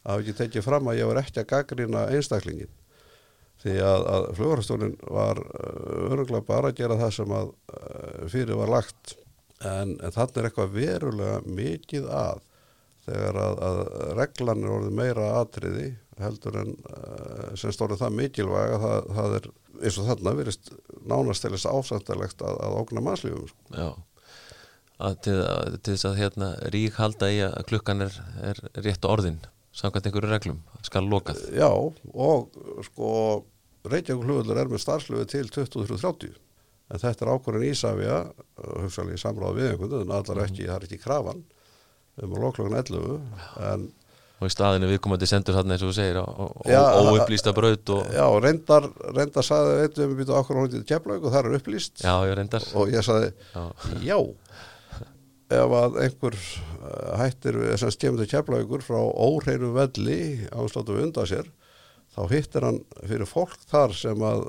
að ekki tekið fram að ég var ekki að gaggrina einstaklingin því að, að flugurastólinn var uh, öruglega bara að gera það sem að uh, fyrir var lagt. En, en þannig er eitthvað verulega mikið að þegar að, að reglan er orðið meira atriði heldur en uh, sem stórið það mikilvæg að það, það er eins og þarna verist nánastelist ásættilegt að, að ógna mannslífum sko. Já. Til, til þess að hérna rík halda í að klukkan er, er rétt orðin samkvæmt einhverju reglum, skal lokað. Já, og sko Reykjavík hlugulur er með starfslöfu til 23.30 en þetta er ákvörðin Ísafja hugsalega í samráð við einhvern en allar ekki, það er ekki krafan um að loklokkan 11 en og í staðinu viðkomandi sendur þarna eins og þú segir og óupplýsta braut og... Já, reyndar, reyndar saði eitthvað um að býta okkur hóndið keflaug og það er upplýst. Já, ég og ég saði, já, já ef að einhver uh, hættir sem skemur til keflaugur frá óhreiru velli ásláttu undan sér þá hittir hann fyrir fólk þar sem að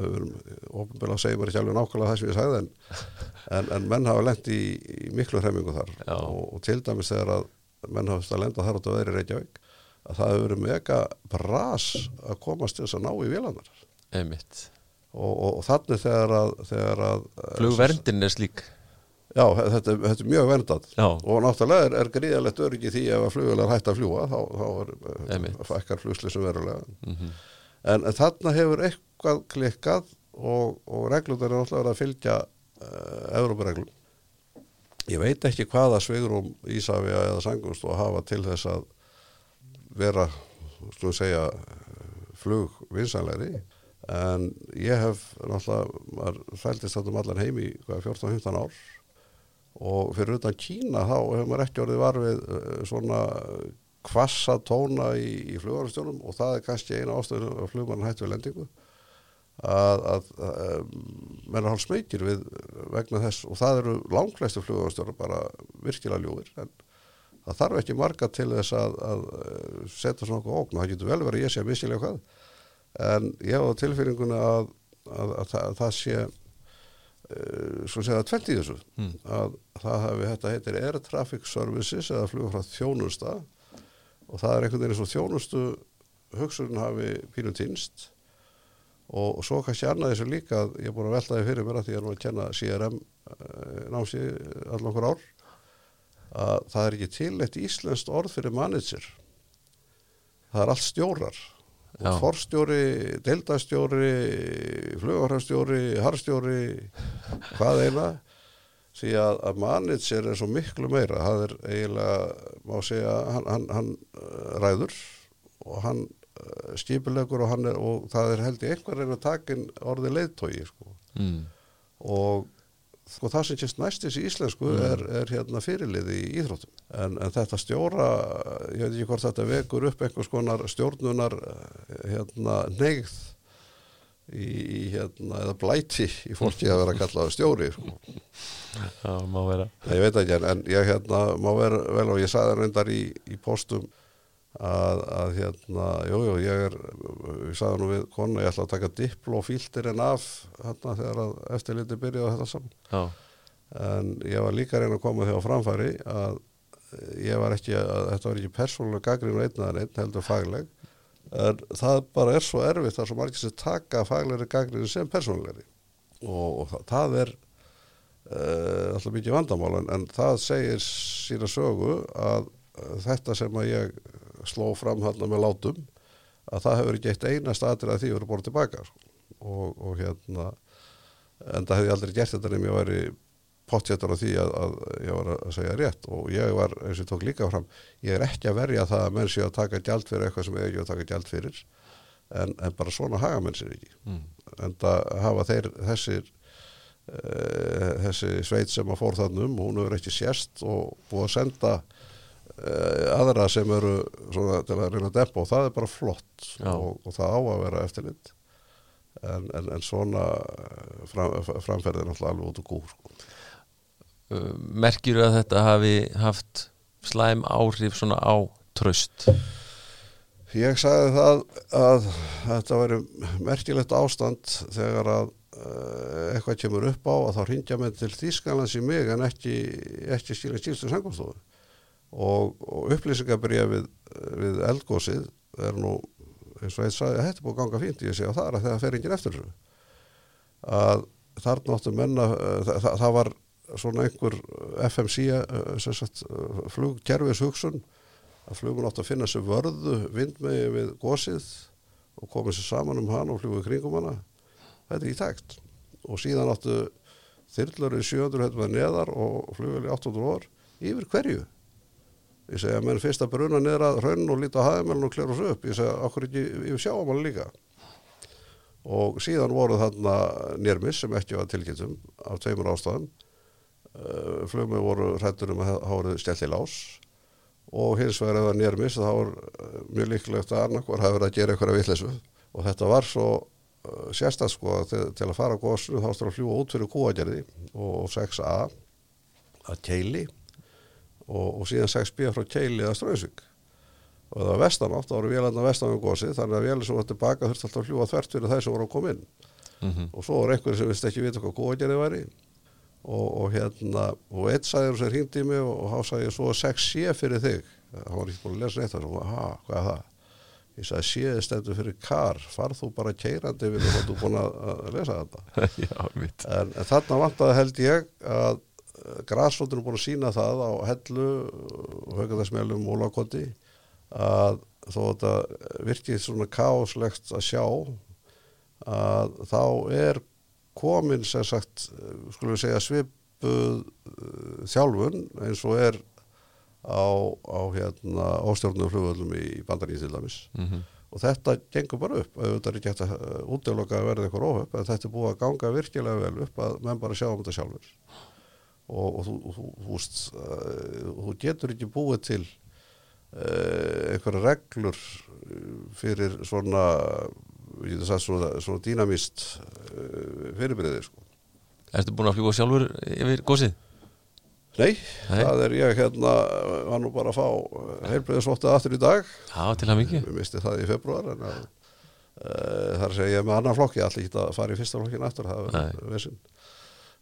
við verum ofinbeglega segja mér ekki alveg nákvæmlega það sem ég sagði en, en, en menn hafa lendt í, í miklu hreimingu þar. Og, og til dæmis þegar að menn hafast að lenda þar út á veðri Reykjavík að það hefur verið mega bras að komast til þess að ná í vélanar og, og, og þannig þegar að, þegar að flugverndin er slík Já, þetta, þetta er mjög vendat og náttúrulega er, er gríðalegt öryggi því ef að flugvelar hægt að fljúa þá, þá er fækkar flugslisum verulega. Mm -hmm. en, en þarna hefur eitthvað klikkað og, og reglum er náttúrulega að fylgja uh, Európareglum ég veit ekki hvaða sveigurum Ísafja eða Sangust og hafa til þess að vera slúið segja flugvinsanleiri en ég hef náttúrulega maður fæltist þetta um allan heimi 14-15 ár og fyrir utan Kína þá hefur maður ekki orðið varfið eh, svona kvassa tóna í, í flugvarastjónum og það er kannski eina ástöðun að flugmann hættu við lendingu. Að, að, að menn er hálf smekir við vegna þess og það eru langlæstu flugvarastjónum bara virkilega ljúir en það þarf ekki marga til þess að, að setja svona okkur ógn. Og það getur vel verið að ég sé að missilega hvað en ég á tilfinninguna að það sé Eh, svo segja tvelt í þessu. Mm. að það hafi, þetta heitir Air Traffic Services eða flugur frá þjónusta og það er einhvern veginn eins og þjónustu hugsurinn hafi pínum týnst. Og, og svo kannski annað þessu líka að ég er búin að velta því fyrir mér að því að ég er nú að kenna CRM eh, námsi allan okkur ár að það er ekki tilleitt íslenskt orð fyrir manager. Það er allt stjórar forstjóri, deildastjóri flugvarhastjóri harstjóri hvað eina því að, að manager er svo miklu meira það er eiginlega, má segja hann, hann, hann uh, ræður og hann uh, skipilegur og, og það er held í einhver reyna takin orði leiðtói sko. mm. og sko það sem kemst næstis í íslensku mm. er, er hérna fyrirlið í íþróttum en, en þetta stjóra ég veit ekki hvort þetta vekur upp einhvers konar stjórnunar hérna neyð í, í hérna eða blæti í fólki að vera að kalla það stjóri sko. Já, má vera ég veit ekki en ég hérna má vera vel og ég sagði reyndar í, í postum að, að hérna, jújú, jú, ég er ég sagði nú við konu, ég ætla að taka diplofíltirinn af hérna þegar að eftirliti byrjaði þetta saman Já. en ég var líka reyna að koma á framfæri að ég var ekki, að þetta var ekki persónulega gaggrinu einnaðan einn heldur fagleg. En það bara er svo erfitt þar sem margir sem taka faglegri gaggrinu sem persónulegri. Og, og það, það er uh, alltaf mikið vandamál en, en það segir sína sögu að uh, þetta sem að ég sló fram hann með látum að það hefur ekki eitt einast aðrið að því verið borðið tilbaka sko. og, og hérna en það hefði aldrei gert þetta nefnum ég væri pottjættur á því að, að ég var að segja rétt og ég var, eins og tók líka fram ég er ekki að verja það að menn sé að taka gjald fyrir eitthvað sem ég ekki að taka gjald fyrir en, en bara svona haga menn sér ekki mm. en það hafa þeir þessir uh, þessi sveit sem að fór þannum, hún hefur ekki sérst og búið að senda aðra sem eru svona til að reyna að dempa og það er bara flott og, og það á að vera eftirlit. En, en, en svona eh, fram, framferðir náttúrulega alveg út og gúr sko. Uh, merkir að þetta hafi haft slæm áhrif svona á tröst Ég sagði það að þetta væri merkilegt ástand þegar að eitthvað kemur upp á að þá ringja menn til Þýskalands í mig en ekki, ekki skilja stílstu sangumstofu og, og upplýsingabrið við, eldgósið er nú eins og eitt sagði að þetta búið að ganga fínt ég segja það er að það fer enginn eftir að þar náttu menna uh, það, það, var svona einhver FMC sem sagt, uh, flugkerfis hugsun að flugun átt að finna sér vörðu vindmegi við gósið og komið sér saman um hann og flugu kringum hana. Þetta er í takt. Og síðan áttu þyrlur í 700 hættum að neðar og í 800 vor yfir hverju ég segja að menn fyrst að bruna neðra raun og líta á hafðumælun og klera þessu upp. Ég segja okkur ekki yfir sjáamáli líka. Og síðan voru þarna nérmis sem ekki var tilkynntum af tveimur ástæðum. Uh, flugmið voru hrættur um að það voru stelt í lás. Og hins vegar ef það nýrmis þá er uh, mjög líklegt að annarkvar hafa verið að gera eitthvað vitleysu. Og þetta var svo uh, sérstætt sko að til, til að fara á góðslu þá stóð að fljúa út fyrir kúagerði og 6A að Keili og, og síðan 6B frá Keili að Ströðsvík og það var vestanátt, þá voru vélarna vestan um góðsið þannig að vélar sem var tilbaka þurfti alltaf að fljúa þvert fyrir þeir sem voru að koma inn. Mm -hmm. og svo var einhverju sem vist ekki vita hvað kúagerði væri. Og, og hérna og sagði hún sem hringdi í mig og, og sagði ég svo 6C fyrir þig. Hann var ekki búin að lesa neitt og svo, ha, hvað er það? Ég sagði C stendur fyrir kar farð þú bara keirandi við þú búin að, að lesa þetta. [LAUGHS] En, en þarna vantaði held ég að græsfóttur er búin að sína það á hellu högðarsmjölum og lágkoti að þó þetta virkið svona káslegt að sjá að þá er komin sem sagt, skulum við segja svipuð uh, þjálfun eins og er á, á hérna ástjórnum flugvöldum í bandaríð til dæmis. Mm -hmm. og þetta gengur bara upp. Auðvitað er ekki hægt að útdeloka að verða eitthvað óhöpp en þetta er búið að ganga virkilega vel upp að menn bara sjá um þetta sjálfur og, og þú, þú, veist, uh, þú getur ekki búið til uh, einhverja reglur fyrir svona sagt svona, svona dýnamist fyrirbyrðið sko. Ertu búin að fljúa sjálfur yfir gósið? Nei, Nei. það er ég hérna var nú bara að fá heilbreyðisvottið aftur í dag Já, til að mikið við misti það í februar en að, uh, þar segja ég með annan flokk ég ætla ekki að fara í fyrsta flokkin aftur það er vesinn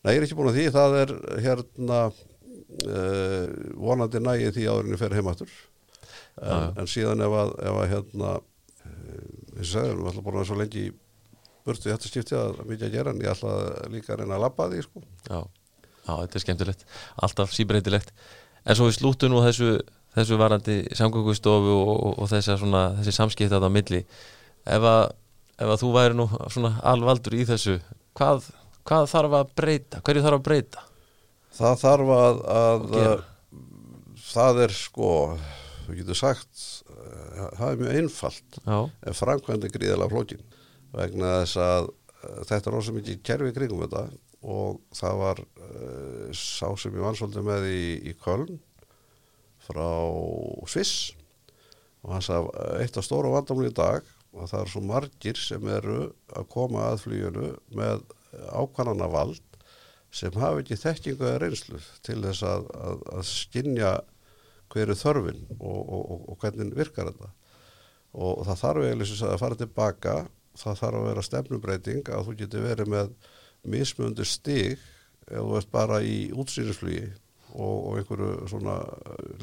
Nei, ég er ekki búin að því, það er hérna uh, vonandi nægið því áðurinni fer heimaftur en, en síðan ef að, ef að hérna þessi segður, við ætla búin að svo lengi burtu í þetta skipti að mikið að gera en ég ætla líka að reyna að labba því sko. Já, já, þetta er skemmtilegt. Alltaf síbreytilegt. En svo við slúttum nú þessu, þessu varandi samgöngustofu og, og, og svona, þessi samskipt að það milli. Ef að, ef að þú væri nú svona alvaldur í þessu hvað, hvað þarf að breyta? Hverju þarf að breyta? Það þarf að, að gera. það er sko þú getur sagt uh, það er mjög einfalt Já, en framkvæmdi gríðilega flókin vegna þess að uh, þetta er rosa mikið kerfi kringum þetta og það var uh, sá sem ég vann svolítið með í, í Köln frá Sviss og hann að eitt af stóra vandamli í dag og það er svo margir sem eru að koma að fluginu með ákvæmana vald sem hafa ekki þekkingu eða reynslu til þess að, að, að skinja hver er þörfin og, og, og, hvernig virkar þetta. Og, það þarf eiginlega að fara tilbaka. Það þarf að vera stefnumbreyting að þú getur verið með mismunandi stig ef þú ert bara í útsýnisflugi og, og einhverju svona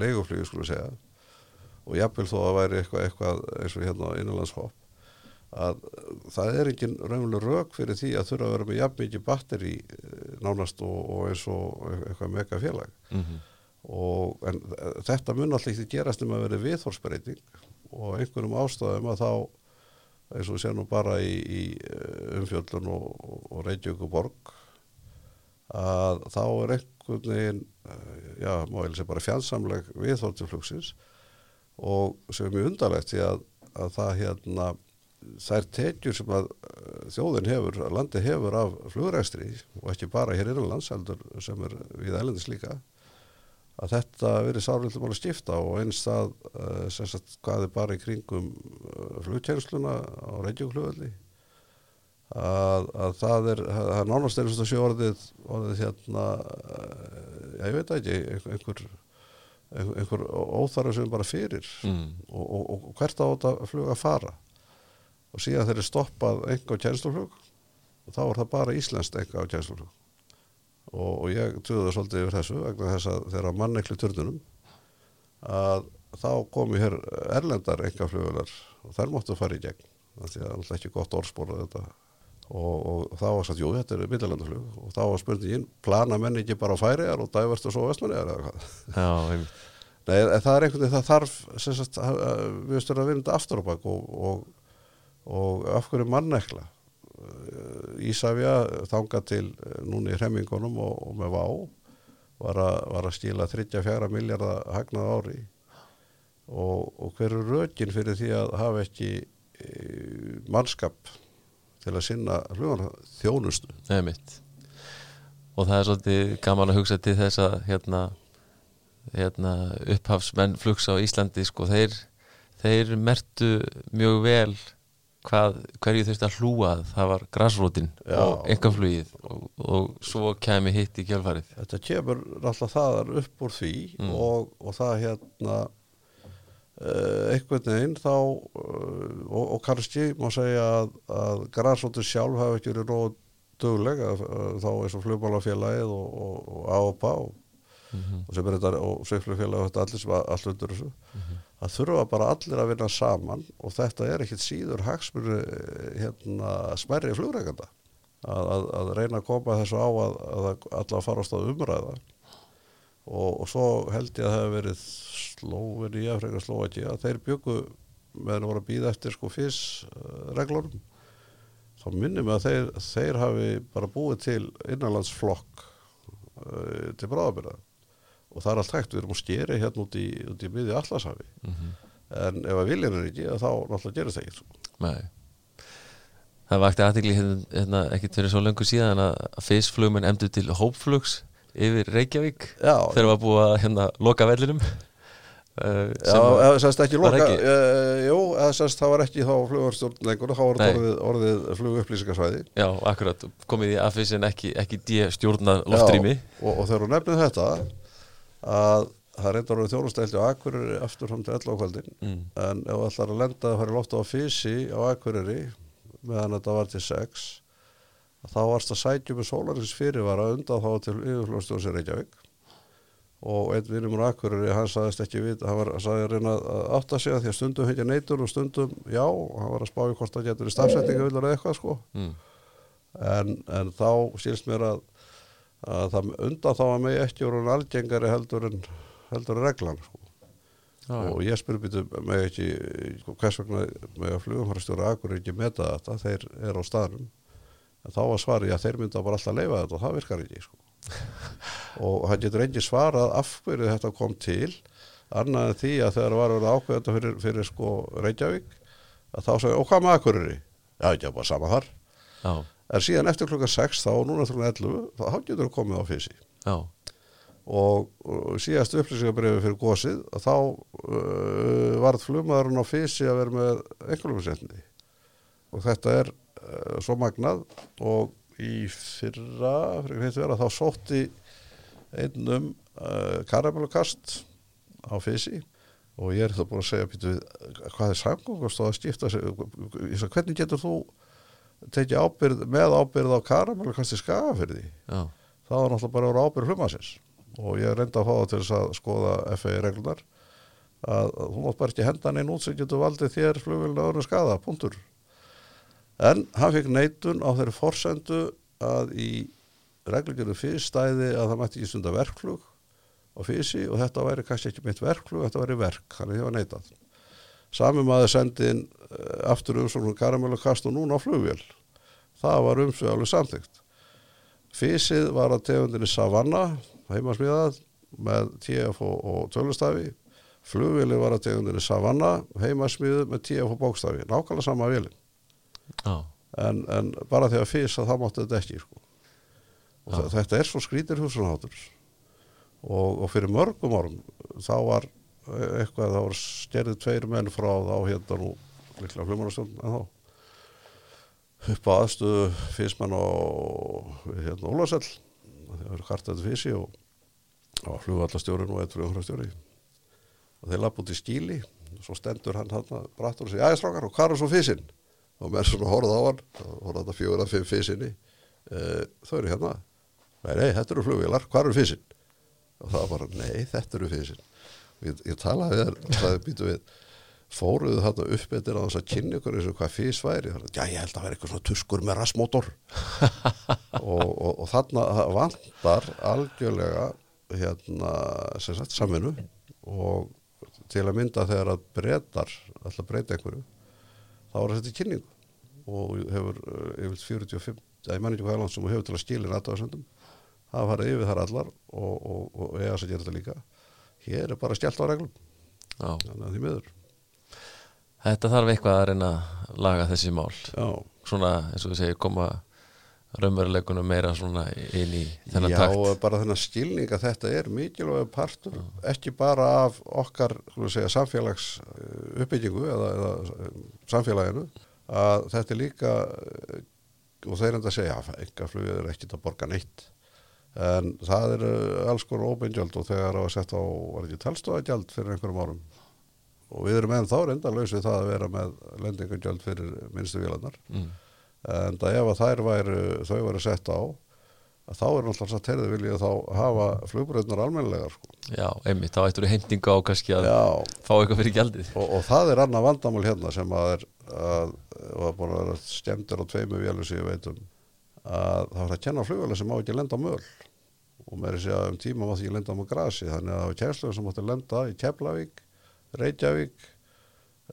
leiguflugi skulle segja. Og jafnvel þó að væri eitthvað, eitthvað eins og hérna innanlandshopp að það er engin raunveruleg rauk fyrir því að þurfa að vera með jafn mikið batteri eh, nánast og, og eins og eitthvað mega félag mm og en þetta mun alltaf ekki gerast um að vera viðhorsbreyting og einhverjum ástæðum að þá eins og séum nú bara í, í eh, umfjöllun og, og Reykjavík og Borg að þá er einhvern veginn eh, já, má ég segja bara fjandsamleg viðhortiflugsins og sem er mjög undarlegt því að, að það hérna þær tekjur sem að eh, þjóðin hefur, að landi hefur af flugræstri og ekki bara hér innanlands heldur sem er við ælendis líka að þetta verið sárlítið mál að skipta og eins það uh, sem sagt hvað er bara í kringum uh, flugtjænsluna á Reykjavík að, að það er, er nánast eins og sé orðið, orðið hérna, já, ég veit ekki, einhver, einhver, óþarf sem bara fyrir mm. og, og, og hvert á þetta flug að fara og síðan þeir eru stoppað enga á tjænsluflug og þá er það bara íslenskt enga á tjænsluflug og, og ég trúði það svolítið yfir þessu vegna þess að þeirra mannekli turnunum að þá komi hér erlendar enga flugular og þær móttu fara í gegn þannig að það er alltaf ekki gott þetta. Og, og þá var sagt, jú, þetta er millilandaflug. Og þá var spurningin, plana menn ekki bara færiðar og dæverst og svo vestmanniðar eða hvað. [LAUGHS] Nei, það er einhvern veginn, það þarf sagt, að- að- við stöðum að vinna aftur á bak og, og, og af hverju mannekla? Ísafja þanga til eh, núna í hremmingunum og, og með vá var, a, var að stíla 34 miljardar hagnað ári. Og, og hver er rökin fyrir því að hafa ekki e, mannskap til að sinna þjónustu Einmitt. Og það er svolítið gaman að hugsa til þess að hérna, hérna upphafsmenn flugs á Íslandi sko, þeir, þeir mertu mjög vel hvað, hverju þurfti að hlúa að það var grassrótin Já. og engaflugið og, og svo kemi hitt í kjálfarið Þetta kemur alltaf þaðar upp úr því Mm. og, og það hérna uh, einhvern veginn þá uh, og, og kannski má segja að, að græsóttur sjálf hafi ekki verið að, að, þá eins og flugmálafélagið og, og, og AOPA og, og sem er þetta og sveiflugfélagið og allir sem að- allt undir þessu það þurfa bara allir að vinna saman og þetta er ekkit síður hagsmur hérna smerri flugreikanda að, að, að reyna að koma þessu á að, að alla að fara á umræða. Og, og svo held ég að það hefur verið slóin í að freka slóa að þeir byggu meðan voru að býða eftir sko fyrst uh, reglunum þá minnum við að þeir, þeir hafi bara búið til innanlandsflokk uh, til bráðabyrða og það er allt hægt, við erum að skeri hérna út í, út í miði allarshafi en ef að viljan er ekki þá náttúrulega gerist það ekki sko. Nei. Það vakti aðtegli hérna, hérna ekki fyrir svo löngu síðan að fyrstflugmenn emdu til hópflugs yfir Reykjavík Já, þegar var búið að hérna loka vellinum. Uh, Já, sem að- eða semst ekki loka ekki? uh, Jú, eða semst það var ekki þá flugvarstjórn lengur, þá var þetta orðið, orðið flugupplýsingarsvæði Já, akkurat, komið í AFIS en ekki, ekki stjórna loftrými. og, og þegar hún nefnið þetta að það reyndar orðið þjónustælti á Akureyri aftur fram til 11 á kvöldin mm. en ef það ætlar að lenda að fara lofta á Físi á Akureyri meðan þetta var til 6 þá varst að sætjum með sólarins fyrirvara undan þá til yfirflóðstjóðs í Reykjavík og einn vinnum úr Akureyri hann sagðist ekki við, hann var sagði að reyna að átta sig að því að stundum heitja neitur og stundum já, og hann var að spá í hvort það getur í stafsetninga vilja eitthvað sko Mm. en, en þá sílst mér að, að það undan þá að mig ekki voru algengari heldur en heldur reglan sko. Já. og ég spyrir býtu mig ekki sko, hvers vegna mig að flugumhverfstjóra akkur ekki meta þetta, þeir eru á staðnum en þá var svarið að þeir mynda bara alltaf leifa þetta og það virkar ekki sko. [LAUGHS] og hann getur engi svarað af hverju þetta kom til annað en því að þegar var verið ákveðanda fyrir, fyrir sko Reykjavík að þá sagði, og hvað með Akureyri? Já, ekki bara sama þar já, en síðan eftir klukkan 6 þá og núna klukkan 11 þá getur það komið á fysi. Og, og síðast upplýsingabrifi fyrir gósið þá uh, varð flugmaðurinn á fysi að vera með einhverjum og þetta er uh, svo magnað. Og í fyrra, vera þá sótti einnum uh, karamellukast á fysi. Og ég er það búin að segja býtu, hvað er samgóngast og að skipta hvernig getur þú tekið ábyrð með ábyrð á karamellukasti skagafyrði já, það var náttúrulega bara að vera ábyrð hlumasins og ég reynda að fá það til þess að skoða FAI reglunar að að þú mátt bara ekki henda neinn út sem getur valdið þér flugvélina öðrum skada, punktur. En hann fekk neitun á þeirri forsendu að í reglugjörðu fyrst stæði að það mætti ekki stunda verkflug á fyrsi og þetta væri kannski ekki mitt verkflug, þetta væri verk, þannig því var neitað sami maður sendi inn uh, aftur um svona karamellukast og núna á flugvél það var umsvið alveg samþygt Físið var að tegundinni Savanna, heimasmíðað með TF og, tölustafi. Flugvili var að tegundinni Savanna, heimasmíðuð með TF og bókstafi. Nákvæmlega sama vilin. Já, En, en bara því að fís að það mátti þetta ekki, sko. Þe- þetta er svo skrítir húsunhátur. Og, og fyrir mörgum árum, þá var eh, eitthvað, þá var stjerðið tveir menn frá þá hérna nú, líklega flugmannastjórn, en þá. Upp á aðstöðu físmann og hérna Ólafsell það eru kartað físi og það var flugvallastjórinn og eitthvað umhverfstjóri og þeir lapp út í skíli og svo stendur hann hann brattur og segja, jæja strákar, og hvað er svo físinn? og menn svona horfða á hann og horfða þetta fjögur að fimm físinni e, þau eru hérna. Nei, nei, þetta eru flugvélar, hvað eru físinn? og það var bara, nei, þetta eru físinn ég, ég talaði við og það býtu við fóruðu þarna upp eftir að þess að kynni ykkur eins og hvað fís væri? Já ég held að vera eitthvað svona tuskur með rassmótor [LAUGHS] og, og, og þarna vantar algjörlega hérna sem sagt samvinnu og til að mynda þegar að breytar alltaf breyta einhverju þá er þetta í kynningu og hefur uh, yfir 45 eða ég menn ekki hvað er langt sem hefur til að skilja náttúrulega það farið yfir þar allar og, og, og eiga að gera þetta líka hér er bara stjælt á reglum. Já. þannig að því miður. Þetta þarf eitthvað að reyna að laga þessi mál. Já, svona eins og við segjum koma raunveruleikunum meira svona inn í þennan Já, takt. og bara þennan skilning að þetta er mikilvæg partur, ekki bara af okkar, við segja, samfélags eh, uppbyggingu eða, eða eh, samfélaginu, að þetta er líka eh, og þeir enda segja, já, enga flugið er ekkit að borga neitt en það er eh, alls konar óbeingjald og þegar það var sett á, var ekki talstofagjald fyrir einhverjum árum? Og við erum enn þá reynda lausið það að vera með lendingagjald fyrir minnstu vélarnar mm. en það ef að þær væru, þau væru sett á þá er náttúrulega satt heyrðu viljið þá hafa flugbröðnar almennilegar sko. Já, einmitt, þá ættur við heimtingu á kannski að Já, fá eitthvað fyrir gjaldið. Og, og það er annað vandamál hérna sem að er að, að að stemdir á tveimu vélum sem ég veit um að það var að kenna flugvélar sem má ekki lenda á möl. Og með þess að um tíma mátti ekki lenda á grasi þannig að það var kjærslega sem mátti lenda í Keflavík, Reykjavík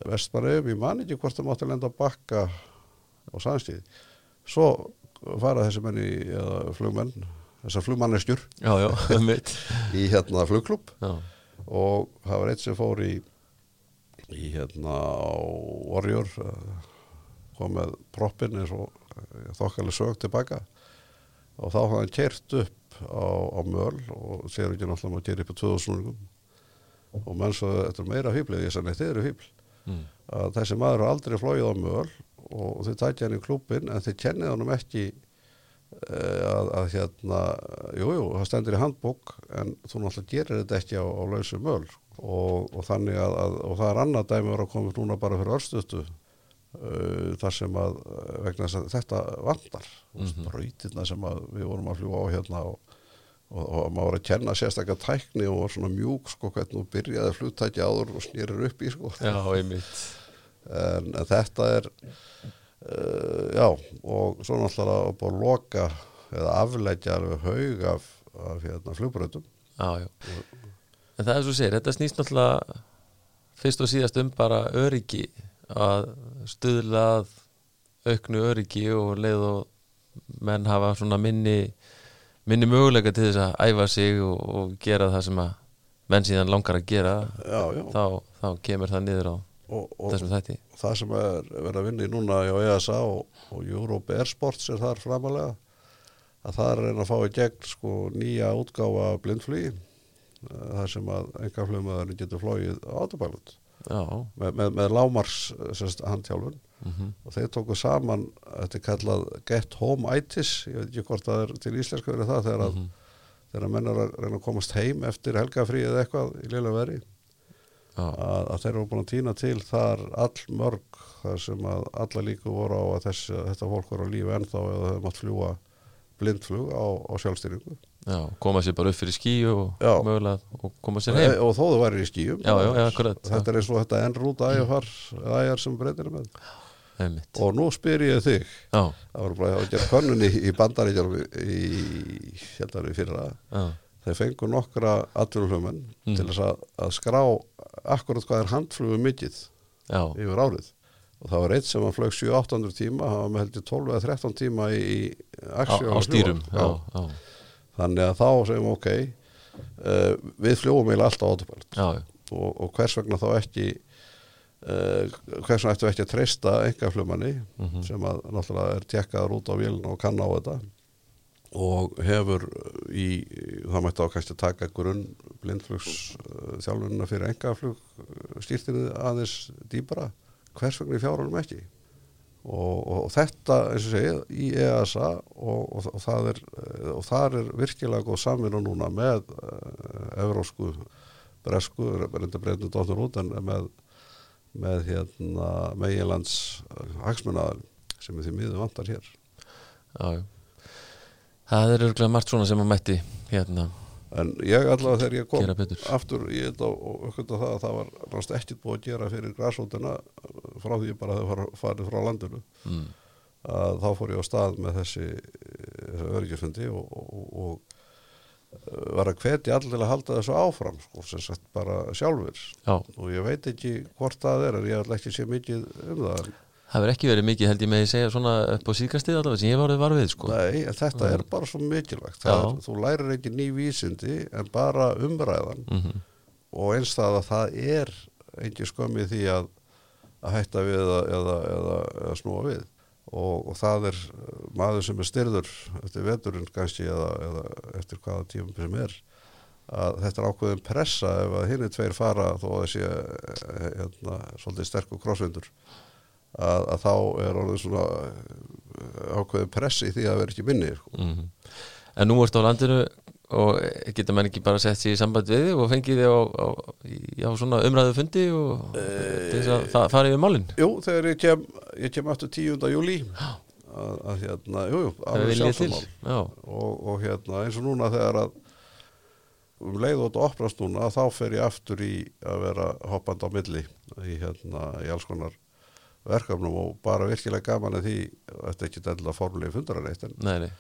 Vestmanum, ég man ekki hvort það mátti lenda á bakka á sannstíð svo fara þessi menni eða flugmenn, þessar flugmannestjur [LAUGHS] í hérna flugklub Já, og það var eitt sem fór í í hérna á Warrior eh, kom með proppin eins og þokkalega sög tilbaka. Og þá hann kert upp á, á möl og sér ekki náttúrulega maður kert upp á 2000 og menn svo þetta er meira hýblið, ég sagði, nei, þið eru hýbl mm. að þessi maður har aldrei flóið á möl og þið tækja hann í klúbin en þið kennið honum ekki eh, að, að hérna jújú, jú, það stendur í handbók en þú náttúrulega gerir þetta ekki á, á lausu möl og, og þannig að, að og það er annað dæmi að vera að koma núna bara fyrir örstuðtu uh, þar sem að uh, vegna þess að þetta vandar mm. -hmm. sem að við vorum að fljúa á hérna og, og, og maður var að kenna sérstaklega tækni og var svona mjúk sko hvernig þú byrjaði flugtæki áður og snýrir upp í sko já, en, en þetta er uh, já og svo náttúrulega að búið að loka eða afleggja alveg haug af, af hérna, flugbröðum En það er svo segir, þetta snýst náttúrulega fyrst og síðast um bara öryggi að stuðla að auknu öryggi og leið og menn hafa svona minni minni möguleika til þess að æfa sig og, og gera það sem að menn síðan langar að gera já, já. þá, þá kemur það niður á Og, og þessum þætti það sem er verið að vinna í núna hjá ESA og, og Europe Airsports er þar framalega að það er að reyna að fá í gegn sko nýja útgáfa af blindflugi eh, þar sem að enga flugmaðurinn getur flogið á autopilot með, með, með lámars sérst, handhjálfun. Mm og þeir tóku saman þetta er kallað Get Home ITIS. Ég veit ekki hvort það er til íslensku verið það þegar, að, menn er að reyna að komast heim eftir helgafrí eða eitthvað í liðlega veri. Að, að þeir eru búin að týna til þar all mörg þar sem að alla líku voru á að þess, þetta fólk voru á lífi ennþá eða þau mátt fljúa blindflug á, á sjálfstýringu já, koma sér bara upp fyrir skí og Já. mögulega og koma sér heim. E, og þó þau væri í skýjum. Já, þetta er eins og þetta ennrút ægjar, ægjar sem breytir með. Einmitt. og nú spyr ég þig. Já, það voru bara að gera könnun í, í bandaríkjálfi í í fyrra. Já, þeir fengu nokkra atvinnuhlumenn Mm. til þess að, að skrá akkurat hvað er handflugu mikið yfir árið. Og það var eitt sem hann flög 7-800 tíma hann var með heldur 12 eða 13 tíma í, í á, á stýrum. Já, já, þannig að þá segjum við, ok uh, við fljóum eiginlega alltaf autopilot. Og, og hvers vegna þá ekki uh, hvers vegna ættu ekki að treysta enga flugmanni Mhm. sem að náttúrulega er tjekkaður út á vélina og kann á þetta? Og hefur í það mætti á kannski að taka grunn blindflugs þjálfunina fyrir engaflug stýrtinni aðeins dýbra hvers vegna í fjárunum ekki og, og þetta eins og segið í EASA og, og, það er, uh, og þar er virkilega góð samvinna núna með uh, evrósku bresku, reynda breyndum dóttur út en með, með hérna meginlands hagsmunaðar sem er því miður vantar hér já, já. það er örgulega margt svona sem að mætti hérna en ég allavega þegar ég kom aftur þetta og og uppkvönda það að það var náttúrulega ekkert búið að gera fyrir græsóttina frá því ég bara hefði farið frá landinu. Mm. að þá fór ég á stað með þessi, þessi öryggisfundi og, og, og uh, var að hvetja allir að halda þessu áfram sko, sem sagt bara sjálfur já, og ég veit ekki hvort það er en ég ætla ekki sé mikið um það það verður ekki verið mikið held ég með að segja svona upp á síðkastið allavega sem ég var var við sko. Nei, þetta Nei. er bara svo mikilvægt. Það er, þú lærir ekki ný vísindi en bara umræðan. Mm og eins það að það er ekki skömmið því að, að hætta við eða, eða, eða, eða snúa við. Og, og það er uh, maður sem er styrður eftir veturinn kannski eða, eða eftir hvaða tímum sem er að þetta er ákveðin pressa ef að hinn er tveir fara þó að þessi hérna, svolítið sterkur krossvindur að, að þá er orðið svona uh, ákveðin pressi því að vera ekki minni sko. -hmm. en nú ertu á landinu og geta menn ekki bara sett sér í samband við þig og fengið þig á, á, á svona umræðu fundi og til þess að það fara yfir málin Jú, þegar ég kem, ég kem aftur 10. júli að, að hérna, jú, jú, það alveg já, og, og hérna eins og núna þegar að um leið og þetta opnast núna þá fer ég aftur í að vera hoppandi á milli í hérna í alls konar verkefnum og bara virkilega gaman að því þetta er ekki fundaraneitt en nei, nei,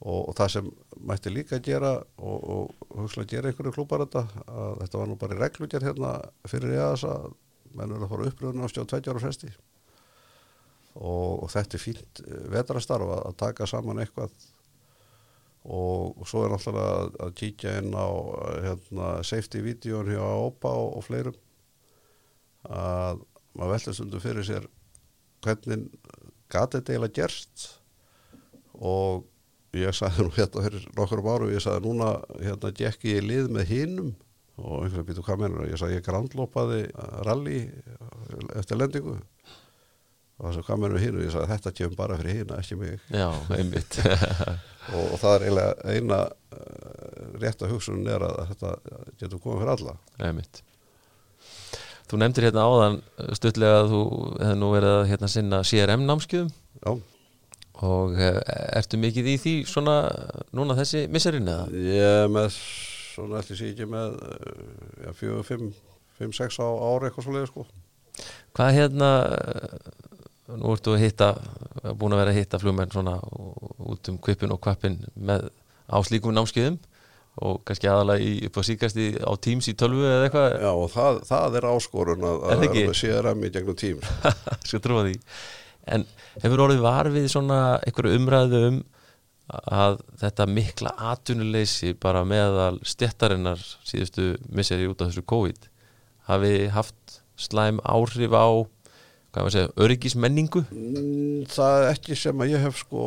og, og það sem mætti líka gera og, og hugsalega gera einhverju klúpar þetta að þetta var nú bara í reglugjör hérna fyrir ég að þess að menn er að fara uppröðun á stjórn 20 ára fresti. Og, og þetta er fínt vetrastarf að, taka saman eitthvað. Og, svo er náttúrulega að, að kíkja inn á hérna, safety-vídeón hjá OPA og, fleirum. Að maður veldur stundum fyrir sér hvernig gat þetta eiginlega gerst? Og ég sagði nú hérna fyrir nokkur árum ég sagði núna hérna gekk ég lið með hinum. Og einhvern veginn býtu hvað mennur ég sagði ég grandlópaði rally eftir lendingu. Og það sem hvað mennur hinu ég sagði þetta kemur bara fyrir hina ekki mig. Já, einmitt. [LAUGHS] Og, og það er eiginlega eina uh, rétta hugsun er að þetta getur komið fyrir alla. Einmitt þú nefndir hérna áðan stuttlega að þú hefði nú verið að hérna sinna CRM námskjöðum já, og eh, ertu mikið í því svona núna þessi misserinn eða? ég með svona sé ekki með uh, já, fjögur, fimm, fimm, sex á ári eitthvað svo leiði sko. Hvað hérna eh, nú ertu að hitta búin að vera að hitta flugmenn svona út um kvipin og kvapin með á slíkum námskeiðum og kannski aðalega í, upp á síkasti á Teams í tölvu eða eitthvað. Já, og það, það er áskorun að, Er að með CRM í gegnum tím [LAUGHS] skal trúa því. En hefur orðið var við svona einhverju umræðu um að þetta mikla atvinnuleysi bara meðal stjættarinnar síðustu misseri út af þessu COVID hafi haft slæm áhrif á hvað maður segja, öryggismenningu? Mm, Það er ekki sem að ég hef sko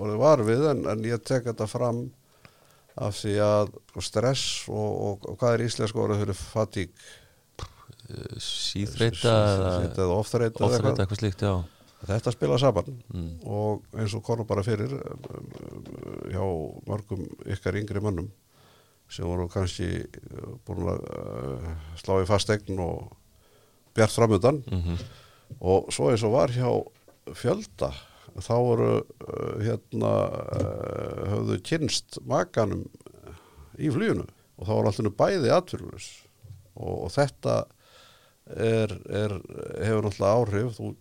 orðið var við en, en ég tek þetta fram af því að stress og, og, og hvað er íslensk orðið? Fyrir fatík síþreita eða ofþreita eitthvað. slíkt, já. Þetta spila saman. Mm. og eins og konum bara fyrir hjá mörgum ykkar yngri mönnum sem voru kannski uh, búin að uh, slá í fastegn og bjart framöndan Mm og svo eins og var hjá fjölda þá voru uh, hérna uh, höfðu kynst makanum í fluginu. Og þá voru alltaf bæði atvinnus og, og þetta er, er, hefur náttúrulega áhrif. Þú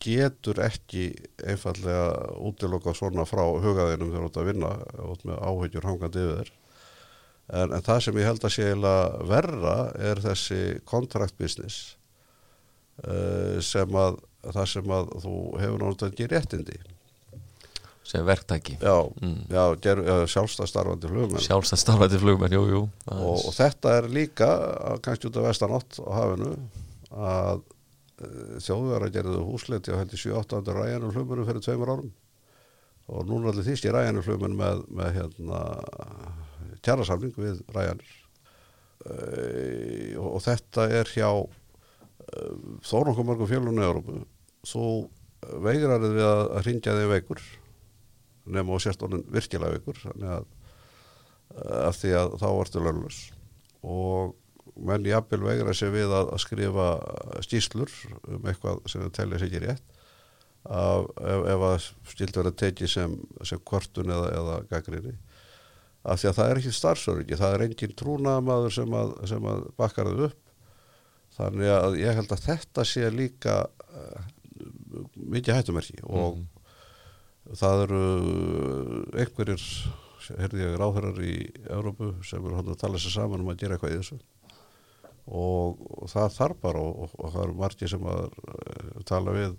getur ekki einfallega útiloka svona frá hugaðinum þegar þú ert að vinna út með áhyggjur hangandi yfir þér. En, en það sem ég held að sé verra er þessi uh, sem að það sem að þú hefur náttúrulega ekki réttindi. Sem verktæki. Já, Mm. já, ger, já sjálfstæð starfandi flugmenn. Sjálfstætt starfætti flugmenn, jú, jú. Og, og þetta er líka kannski út af vestanátt á hafinu að uh, þjóðverða gerðu húsleiti á heldur 7-8 ræjanum flugmennum fyrir tveimur árum. Og núna allir þýst í ræjanum flugmenn með, með hérna kjærasamling við ræjanir uh, og, og þetta er hjá þó nokkuð mörgum fjölunum í Európu þú veigrar við að, að ringja þig veikur nema og honum virkilega veikur að uh, af því að þá ertu lönnlös og menn jafnvel vegra sér við að, að skrifa stíslur um eitthvað sem þau telja sér ekki rétt af, ef, ef að stilt verið tekið sem, sem kvartun eða, eða gaggrinni af því að það er ekki starfsöryggi, það er engin trúnaðamaður sem sem að bakkar þau upp þannig að ég held að þetta sé líka uh, mikið hættumerki og það eru einhverjir herði ég ráðherrar í Európu sem eru að tala sér saman um að gera eitthvað í þessu. Og, og það þarf bara og, og, og það eru margir sem að uh, tala við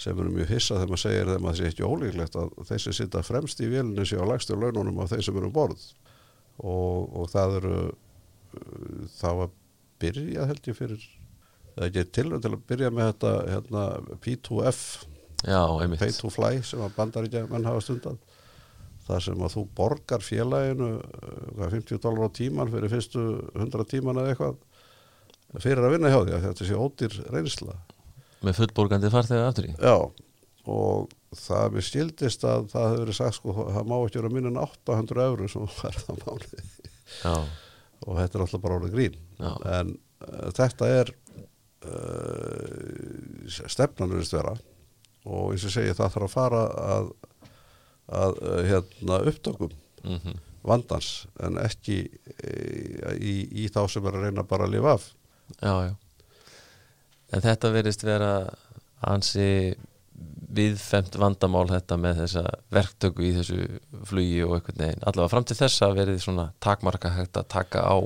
sem eru mjög hissa þegar maður segir að það sé ekki ólíklegt að þeir sem sitta fremst í vélinu séu á lægstu laununum af þeir sem eru um borð. Og, og það eru uh, þá að byrja held ég fyrir það er ekki tilvæg til að byrja með þetta hérna, P2F já, pay to fly sem að bandaríkja menn hafa stundan það sem að þú borgar félaginu uh, hvað, 50 dólar á tíman fyrir fyrstu 100 tíman eða eitthvað fyrir að vinna hjá því að þetta sé ódýr reynsla. Með fullborgandi farþega aftur í? Já og það mér skildist að það hefur verið sagt sko það má ekki vera minna en 800 eurur sem er það máli já, og þetta er alltaf bara orðið grín. Já. en uh, þetta er uh, stefnan verðist vera og eins og segi það þarf að fara að, að uh, hérna, upptökum mm vandans en ekki e, í, í þá sem er að reyna bara að lifa af. Já, já. En þetta verðist vera ansi viðfemt vandamál þetta með þessa verktöku í þessu flugi og einhvern veginn. Allavega fram til þessa verið svona takmarka hægt að taka á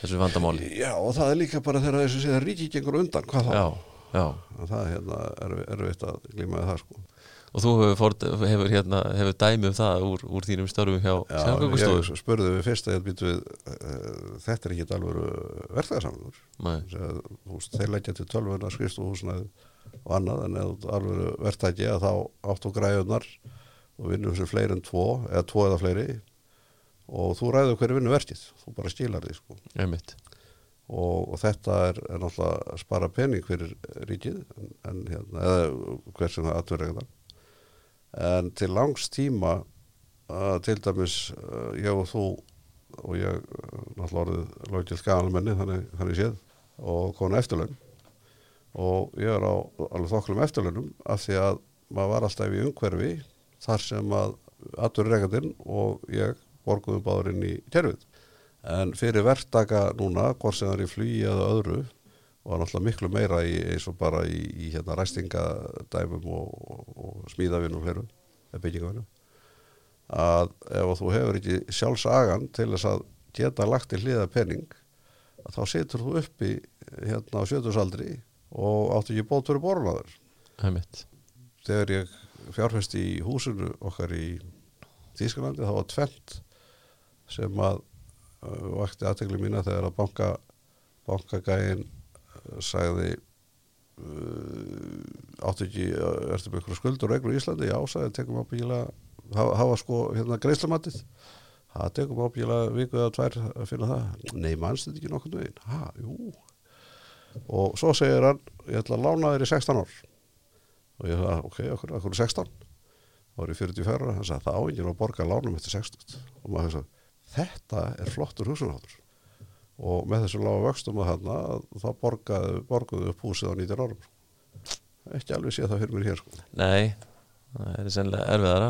þessu vandamáli. Já og það er líka bara þegar þessu séð að ríki gengur undan hvað þá? Já, já. Það er hérna, er, erfitt að glíma það sko. Og þú hefur, fórt, hefur, hérna, hefur dæmi um það úr, úr þínum störfum hjá samgöngustofu? ég spurði við fyrst að við, uh, þetta er ekki alveg verðarsamlingur Nei, þeir leggja til tölvuna, skrifstúhúsnaði og annað en eða alveg verðtæki að þá áttu græðunar og vinnum sem fleiri en tvo eða tvo eða fleiri. Og þú ræður hverju vinnu verkið þú bara stílar því sko. Og, og þetta er, er náttúrulega að spara pening fyrir ríkið en, en hérna, eða hver sem það atverðið en til langs tíma uh, til dæmis uh, ég og þú og ég uh, náttúrulega orðið lókil gamalmenni þannig, þannig séð og konu eftirlaun og ég er á alveg þokklum eftirlaunum af því að maður var alltaf í umhverfi þar sem að atverðið og ég borguðum báður inn í kerfið. En fyrir verktaka núna, hvort sem það er í flugi eða öðru og náttúrulega miklu meira í, eins og bara í, í hérna ræstingadæmum og, og, og smíðavinn og fleiru eða byggingavinn að ef þú hefur ekki sjálfsagan til þess að geta lagt í hliða penning þá setur þú upp í hérna á sjötusaldri og áttu ekki bótt fyrir borðlaður einmitt. Þegar ég fjárfesti í húsinu okkar í Þýskalandi þá var tvent sem að uh, vakti aðtegli mína þegar að banka bankagægin uh, sagði uh, áttu ekki ertu með einhverju skuldur reglur í Íslandi? Já, sagði, tekum ábyggilega hafa, hafa sko hérna greiðslamatið það tekum ábyggilega viku eða tvær að finna það. Nei, mannst þetta ekki nokkurnu veginn? Ha, jú og svo segir hann, ég ætla að lána þér í 16 ár. Og ég sagði, ok, okkur, okkur 16 þá er ég 44 ára, hann sagði, það áingin að borga lánum eftir 60 og maður sagði, þetta er flottur húsunáttur og með þessu lága vöxtum að hann þá borgaðu, upp húsið á 90 árum. Ekki alveg sé það fyrir mér hér sko. Nei, það er sennilega erfiðara.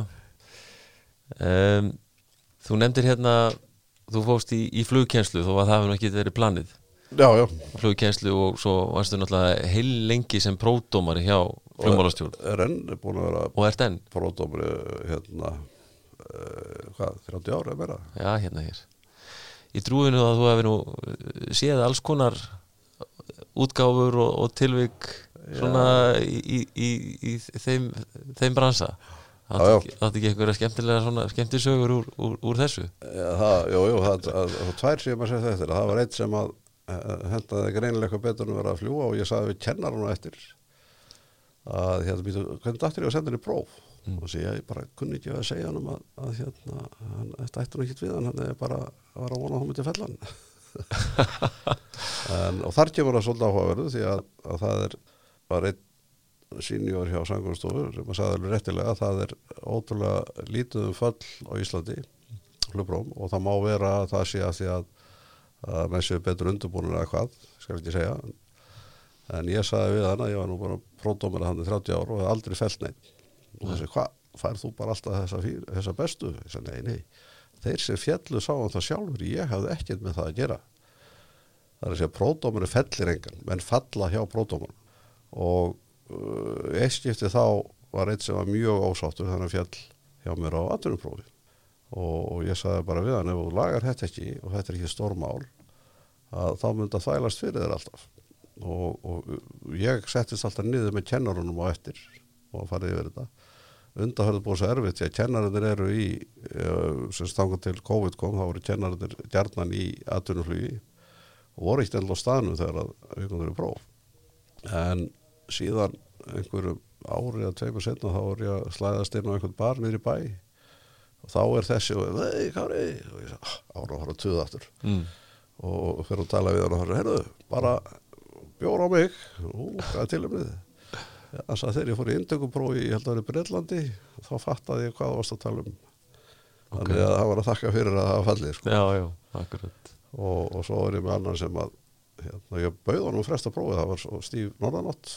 Um, Þú nefndir hérna þú fóst í, í flugkjenslu þó að það nú ekki verið planið flugkjenslu og svo varstu náttúrulega heil lengi sem pródómari hjá flugmálastjórn er enn búin að vera og ert enn, pródómri hérna uh, hvað, 30 ára meira já hérna hér í trúinu að þú hefur nú séð alls konar útgáfur og, og tilvik svona í, í, í, í þeim, þeim bransa Það átti ekki, einhverja skemmtilega skemmtisögur úr, úr, úr þessu Já, það, jú, jú, það, það, það tvær sem að segja þetta, það var eitt sem að uh, hendaði greinilega eitthvað betur en að vera að fljúa og ég sagði við kennar hann eftir að hérna, býtu, hvernig dættir ég að senda henni próf? Mm. og sé ég bara kunni ekki að segja hann að, að hérna, hann, þetta ætti hann ekkit við hann, hann er bara að vera að vona hún myndi fellan [LAUGHS] en, og þar kemur það svolítið áhugaverðu því að, að það er var einn sínjór hjá sangumstofur sem að sagði alveg réttilega að það er ótrúlega lítið um föll á Íslandi flugbróm og það má vera að það sé að því að, að menn séu betur undirbúinir eða hvað, skal ekki segja. En ég sagði við hann að ég var nú bara pródómur að hann í 30 ár og hef aldrei felt neitt og þessi, hvað, færð þú bara alltaf þessa, fí- þessa bestu? Ég sagði, nei, nei, þeir sem fjallu sá um það sjálfur, ég hafði ekkert með það að gera. Það er að segja, pródómur er fellir engan, menn falla hjá pródómur og uh, eitt skipti þá var eitt sem var mjög ósáttur þannig að fjall hjá mér á atvinnuprófi og, og ég sagði bara við hann ef þú lagar þetta ekki og þetta er ekki stórmál að þá myndi að þælast fyrir þér alltaf. Og, og ég settist alltaf niður með kennarunum á eftir og farið yfir þetta. Undarhörðu búið svo erfitt því að kennarinnir eru í uh, sem stangan til COVID kom þá voru kennarinnir gjarnan í atvinnuflugi og voru ekkert ennlega á staðnum þegar að við komum þeirri próf. En síðan einhverjum ári að tveimur setna þá voru ég að slæðast inn á einhvern bar niður í bæ og þá er þessi og vei, kári og ég sagði, ára að fara að tuða aftur. Mm. og fyrir að tala við hann og hann herðu, bara bjóra á mig. Og hvað er tilumnið þannig að þegar ég fór í indökuprófi ég held að það er Breitlandi þá fattaði ég hvað það varst að tala um. Þannig að það var að þakka fyrir að það fallið sko. Já, já, akkurat. Og, og svo er ég með annan sem að hérna, ég bauð hann um fresta prófið það var stíf norðanótt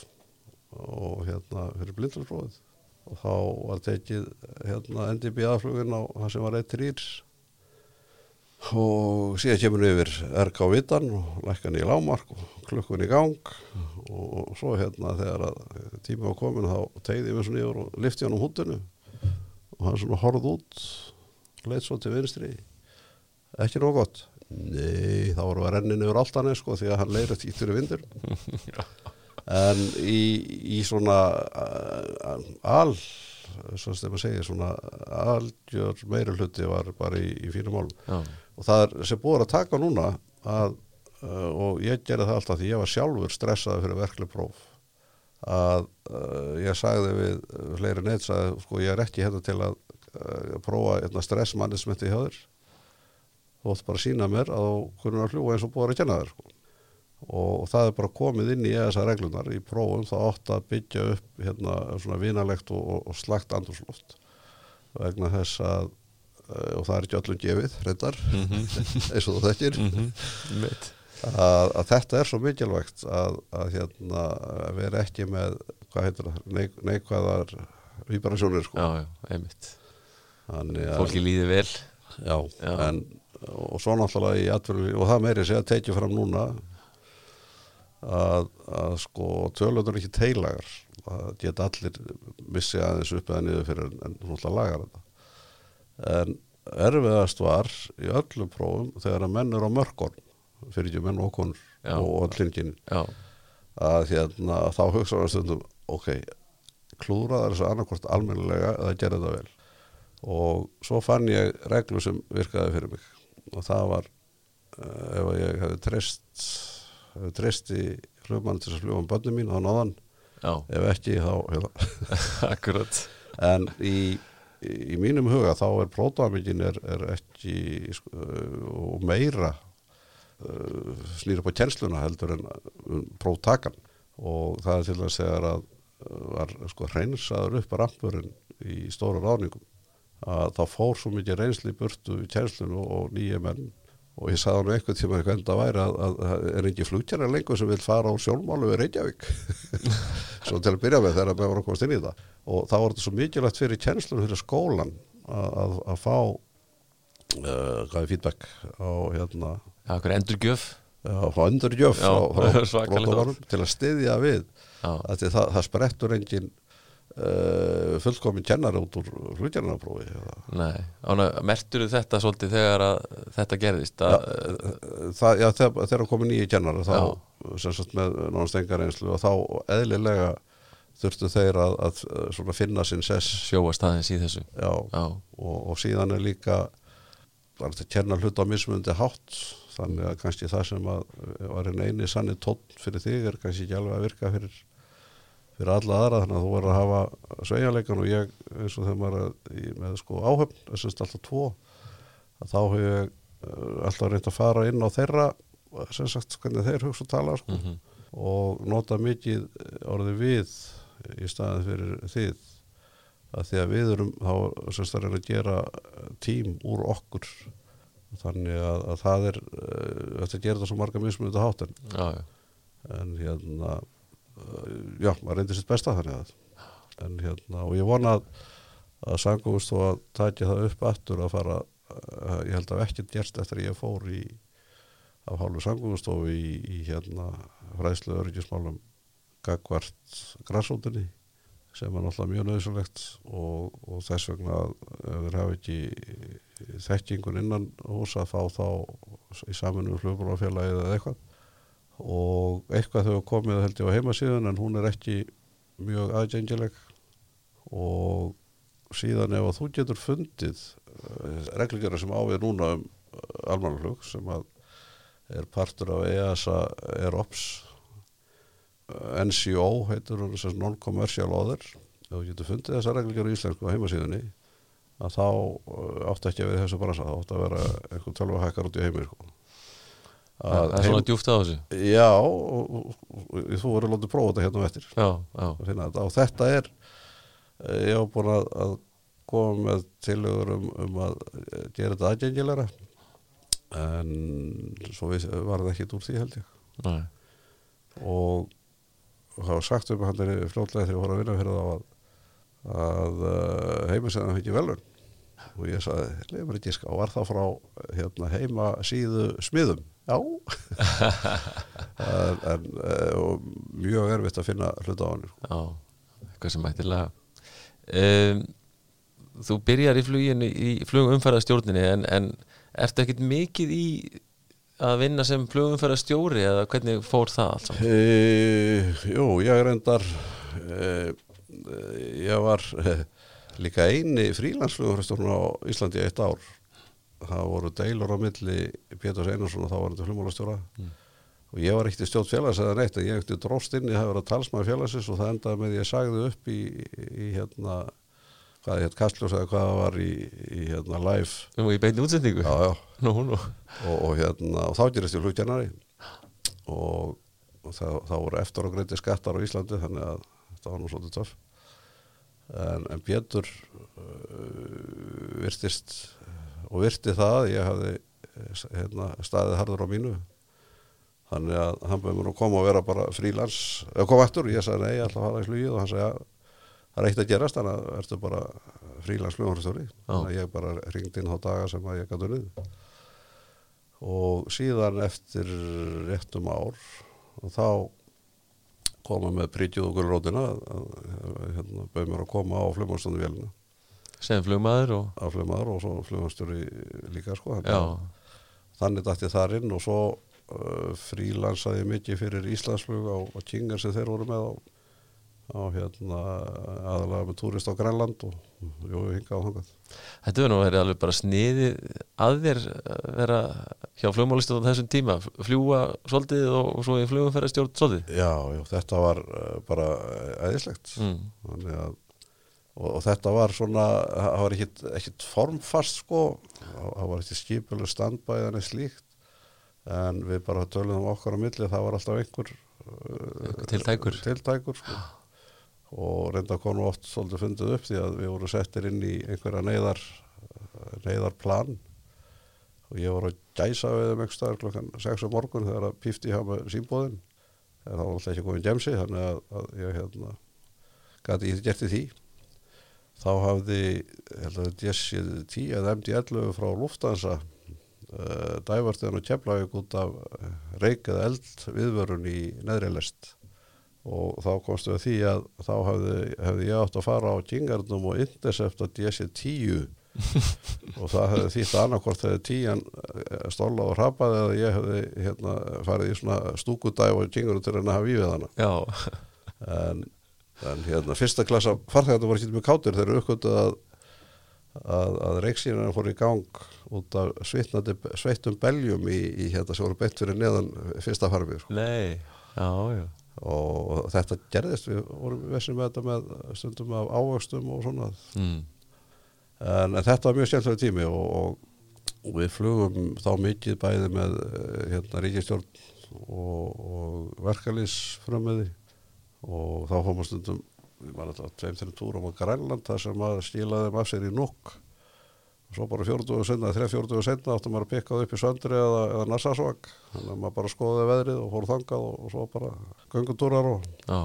og hérna fyrir blindlarprófið og þá var tekið hérna NDB-aðflugin á það sem var eitt rýr og síðan kemur hann yfir RK Vittan og lækkan í lámark og klukkun í gang. Og svo hérna þegar tíma var komin þá tegði mig svona yfir og lifti hann um húttinu og hann svona horfð út leitt svo til vinstri. Ekki nóg gott. Nei, þá voru að rennin yfir allt hann sko því að hann leira títur í vindur en í, í svona uh, al svo sem maður segir svona algjör meira hluti var bara í, í fínum málum. Já, og það er sem búið að taka núna að, uh, og ég gerði það alltaf því ég var sjálfur stressaði fyrir verkleg próf að uh, ég sagði við fleiri neitt að sko ég er ekki hérna til að uh, prófa hérna, stressmannismenti hjá þér. Þú ætti bara að sína mér að þú kunum að fljúa eins og búið að kenna þér sko. Og það er bara komið inn í þessar reglunar í prófum það átt að byggja upp hérna svona vinalegt og, og, slagt andurslóft vegna þess að uh, og það er ekki öllum gefið reyndar [LAUGHS] eins og þú þekkir. Mhm, mitt að, að þetta er svo mikilvægt að, að hérna að vera ekki með það, neik, neikvæðar vibrasjónir sko. Já, já, einmitt. Þannig að- Fólki líði vel. Já, Já. en og svo náttúrulega í atverju og það meiri sé að tekið fram núna að, að sko tölundur ekki teilagar. Það geta allir missi aðeins upp eða niður fyrir en, náttúrulega lagar þetta. En erfiðast var í öllum prófum þegar að menn eru á mörkon fyrir ekki menn og konur og allingin Já, að hérna, þá hugsa hann stundum ok, klúraðar þess að annarkvort almennilega eða gera þetta vel. Og svo fann ég reglu sem virkaði fyrir mig. Og það var uh, ef ég hefði treyst hefði treyst í flugmann til að fljúa um börnum mín þá náðan, já, ef ekki þá hérna. [LAUGHS] akkurat. En í, í, mínum huga þá er prótóamingin er, er ekki sko, uh, og meira uh, snýr upp á kjensluna heldur en um, próftakan. Og það er til þess þegar að uh, var sko hreinsaður upp rampurinn í stóra ráðningum. Að þá fór svo mikið reynsli burtu í kjenslunu og nýja menn og ég sagði hann einhvern tíma hvernig það væri að, að, að er ekki flugtjara lengur sem vil fara á sjónmálu við Reykjavík? [LAUGHS] Svo til að byrja með þegar maður komast inn í það. Og þá var þetta svo mikilvægt fyrir kjenslunum fyrir skólan að, að, að fá uh, hvað er feedback á hérna hver endurgjöf. Fá endurgjöf [LAUGHS] til að styðja við. Það, það sprettur engin uh, fullkomin kennar út úr flugtjarnarprófi eða? Nei. Mertur þetta svolítið þegar að þetta gerðist að, það, já, þegar, þegar komin nýju kennar þá sagt með nánast engar einslu og þá eðlilega þurftu þeir að, að svona finna sinn sess. Sjóa staðins í þessu. Já, já, og, og síðan er líka að kenna hlut á mismundi hátt þannig að kannski það sem að var eini sannig tótt fyrir þig er kannski ekki alveg að virka fyrir, fyrir alla aðra þannig að þú verður að hafa sveigjanleikan og ég eins og þegar maður er með sko áhöfn, þess að alltaf tvo að þá hefur ég eh, alltaf reynd að fara inn á þeirra sem sagt hvernig þeir hugsa og tala sko mm og nota mikið orðið við í staðin fyrir þið. Að því að við erum þá semst að reyna að gera tím úr okkur. Þannig að, að það er uh, þetta gerir það svo marga mismunandi hátt en, en hérna já, maður reyndir sitt besta þannig að en hérna, og ég vona að að sangumst þó að tækja það upp aftur að fara, uh, ég held að ekkert gerst eftir að ég fór í af hálfu sangumstofu í, í hérna fræðslu öryggismálum gagvart grassótinni sem er náttúrulega mjög nöðsulegt og, og þess vegna ef þeir hafa ekki þekkingun innan hús að fá þá í saminu flugbólafélagið eða eitthvað og eitthvað þau komið held ég á heimasíðun en hún er ekki mjög aðgengileg og síðan ef að þú getur fundið reglugjara sem ávið núna um almannaflug sem að er partur af EASA EROPS eh, NCO heitur þess að non-commercial other ef þú getur fundið þessa reglugjara í íslensku á heimasíðunni að þá átti ekki að vera í þessu bransa, þá átti að vera einhvern tölvahækkar út í heimir sko. Það er svona djúft á þessu. Já, og, og, og, þú verður látið prófa þetta hérna á eftir. Já, já, að þetta. Og þetta er eh, ég hef búin að, að koma með tillögur um, um að eh, gera þetta aðgengilegra. En svo við, var það ekkit úr því held ég. Nei, og það var sagt um hann fljótlega þegar ég voru að vinna fyrir þá að, að uh, heimasæðan fengi velun og ég sagði, mér ekki ská var það frá hérna, heima síðu smiðum já [LAUGHS] en, en uh, mjög erfitt að finna hluta á hann sko. já eitthvað sem mættilega um, þú byrjar í fluginu í flugumferðarstjórninni en, en ertu ekkit mikið í að vinna sem flugumferðarstjóri eða hvernig fór það allt saman? E, jú, ég reyndar e, ég var e, líka eini frílandsflugumfærastjórn á Íslandi í eitt ár. Það voru deilur á milli Péturs Einarsson og þá var þetta flugmálastjóra. Mm. og ég var ekkert í stjórn félags eða neitt en ég ekkert dróst inn, ég verið að talsmaði félagsins og það endaði með ég sagði upp í, í hérna hvað hétt Kastljós eða hvað það var í, í hérna live. Nú í beinni útsendingu? já, já, Nú, nú. Og, og hérna og þá gerist ég hlutjarnari og, og það, þá voru eftir og greiti skattar á Íslandi þannig að þetta var nú svolítið töff en, en Pétur uh, virtist og virti það að ég hafði eh, hérna, staðið harður á mínu. Þannig að hann bæði mér að koma og vera bara frílans, eða koma eftir og ég sagði nei, ég ætla að fara í flugið. Og hann sagði að það er eitt að gerast, þannig að ertu bara frílans flugumhverfstjóri þannig að ég bara ringdi inn á daga sem að ég gæti unnið og síðan eftir réttum ár og þá koma með prítjuð og gulrótina hérna, bauð mér að koma á flugmannstöndu vélina. Sem flugmaður og? Á flugmaður og svo flugmannstjóri líka sko já, þannig dætti þar inn og svo uh, frílansaði mikið fyrir Íslandsflug á, á Kingar sem þeir voru með á, á hérna aðalega með túrist á Grænland og jú, hinga á þangað þetta verður nú verið alveg bara sniði að þér að vera hjá flugmálistum á þessum tíma, fljúa svolítið og, svo í flugumferðarstjórn svolítið Já, já, þetta var uh, bara æðislegt mm. að og, og þetta var svona, það var ekkit formfast sko, það var ekkit skipuleg standbæð en slíkt en við bara töluðum okkar á milli, það var alltaf Einhver tiltækur. tiltækur sko. Og reynda konu oft svolítið fundið upp því að við vorum settir inn í einhverja neyðar neyðarplan. Og ég var að gæsa við þeim einhver staðar klokkan 6 á morgun þegar að pífti hjá með símbóðin en það var alltaf ekki komið gemsi þannig að, að ég hérna gæti ég gert í því. Þá hafði Jessi 10 eða MD11 frá Lufthansa uh, dævartin og keflaði út af reik eða eld viðvörun í neðri lest og þá komstu við að því að þá hefði, hefði ég átt að fara á Kingarnum og intercepta [LAUGHS] Jessi 10 og það hefði þýtt annarkvort þegar tíjan stóla og hrapaði eða ég hefði hérna, farið í svona stúkudæf og jingur til að hafa í við hana. En, en hérna, fyrsta klassa farþegandi var ekki með kátir. Þeir eru uppgötuð að, að, að reiksýrina fór í gang út af svitnandi, sveittum beljum í, í hérna sem voru beitt fyrir neðan fyrsta farmið sko. nei. Já, já, og þetta gerðist við vorum vesið með þetta með stundum af ávöxtum og svona. Mm. en, en þetta var mjög skemmtilega tími og, og við flugum þá mikið bæði með eh, hérna ríkistjórn og, og verkalýsfrömmiði og þá fórum við stundum við varum þetta tveim til túrum á Grænland þar sem að stílaði þeim af sér í nokk og svo bara fjórduðu senna, þrjá fjórduðu senna áttum maður að pikkað upp í söndri eða, eða nassasvag þannig að maður bara skoðaði veðrið og fór þangað og, og svo bara göngutúrar og já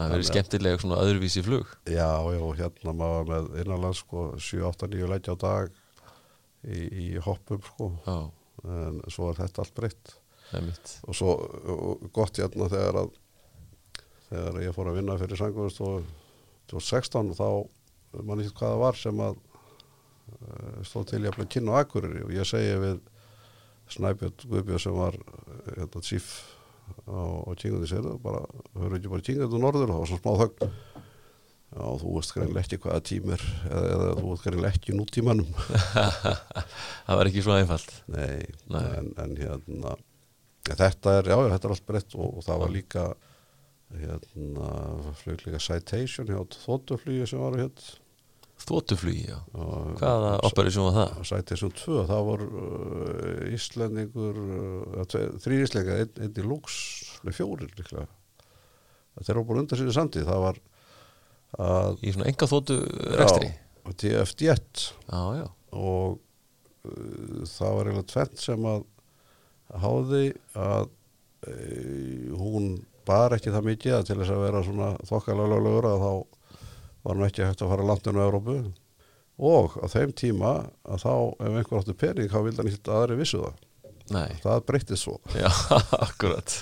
Það verið skemmtilega svona öðruvísi flug. Já, já, hérna maður með innanlands sko 7-8-9 leggja á dag í, í hoppum sko. Já, en svo er þetta allt breytt. Það og svo og gott hérna þegar að þegar ég fór að vinna fyrir sangurist og 2016 þá mann ekki hvað það var sem að stóð til að kynna á Akureyri. Og ég segi við Snæbjörn Guðbjörn sem var uh, hérna tíf á, á tíngandi sér bara, höfum ekki bara tíngandi á norður og það var svona smá þögn. Já, þú veist greinlega ekki hvaða tímur eða, eða þú veist greinlega ekki nútímanum. [LAUGHS] Það var ekki svo einfalt. Nei, Nei. En, en hérna þetta er, já, þetta er allt breytt og, og það var líka hérna, flug líka Citation hjá þóttuflugi sem var hérna Þóttuflugi, já. Og- Hvaða operation var það? Citation 2, það var uh, Íslendingur uh, þrý Íslendingar, einn, einn í Lux með fjórir líklega. Þeir eru búin undan sinni samtíð það var að Í svona enga þóttu rekstri? Já, TF-10 Já, já, og uh, það var eiginlega tvent sem að háði að uh, hún bar ekki það mikið að til þess að vera svona þokkalega löglegur að þá var hann ekki hægt að fara landinu á Európu og á þeim tíma að þá ef einhver áttu pening þá vildi hann ekki aðri vissu það. Nei. Það breyttist svo. Já, [LAUGHS] akkurat.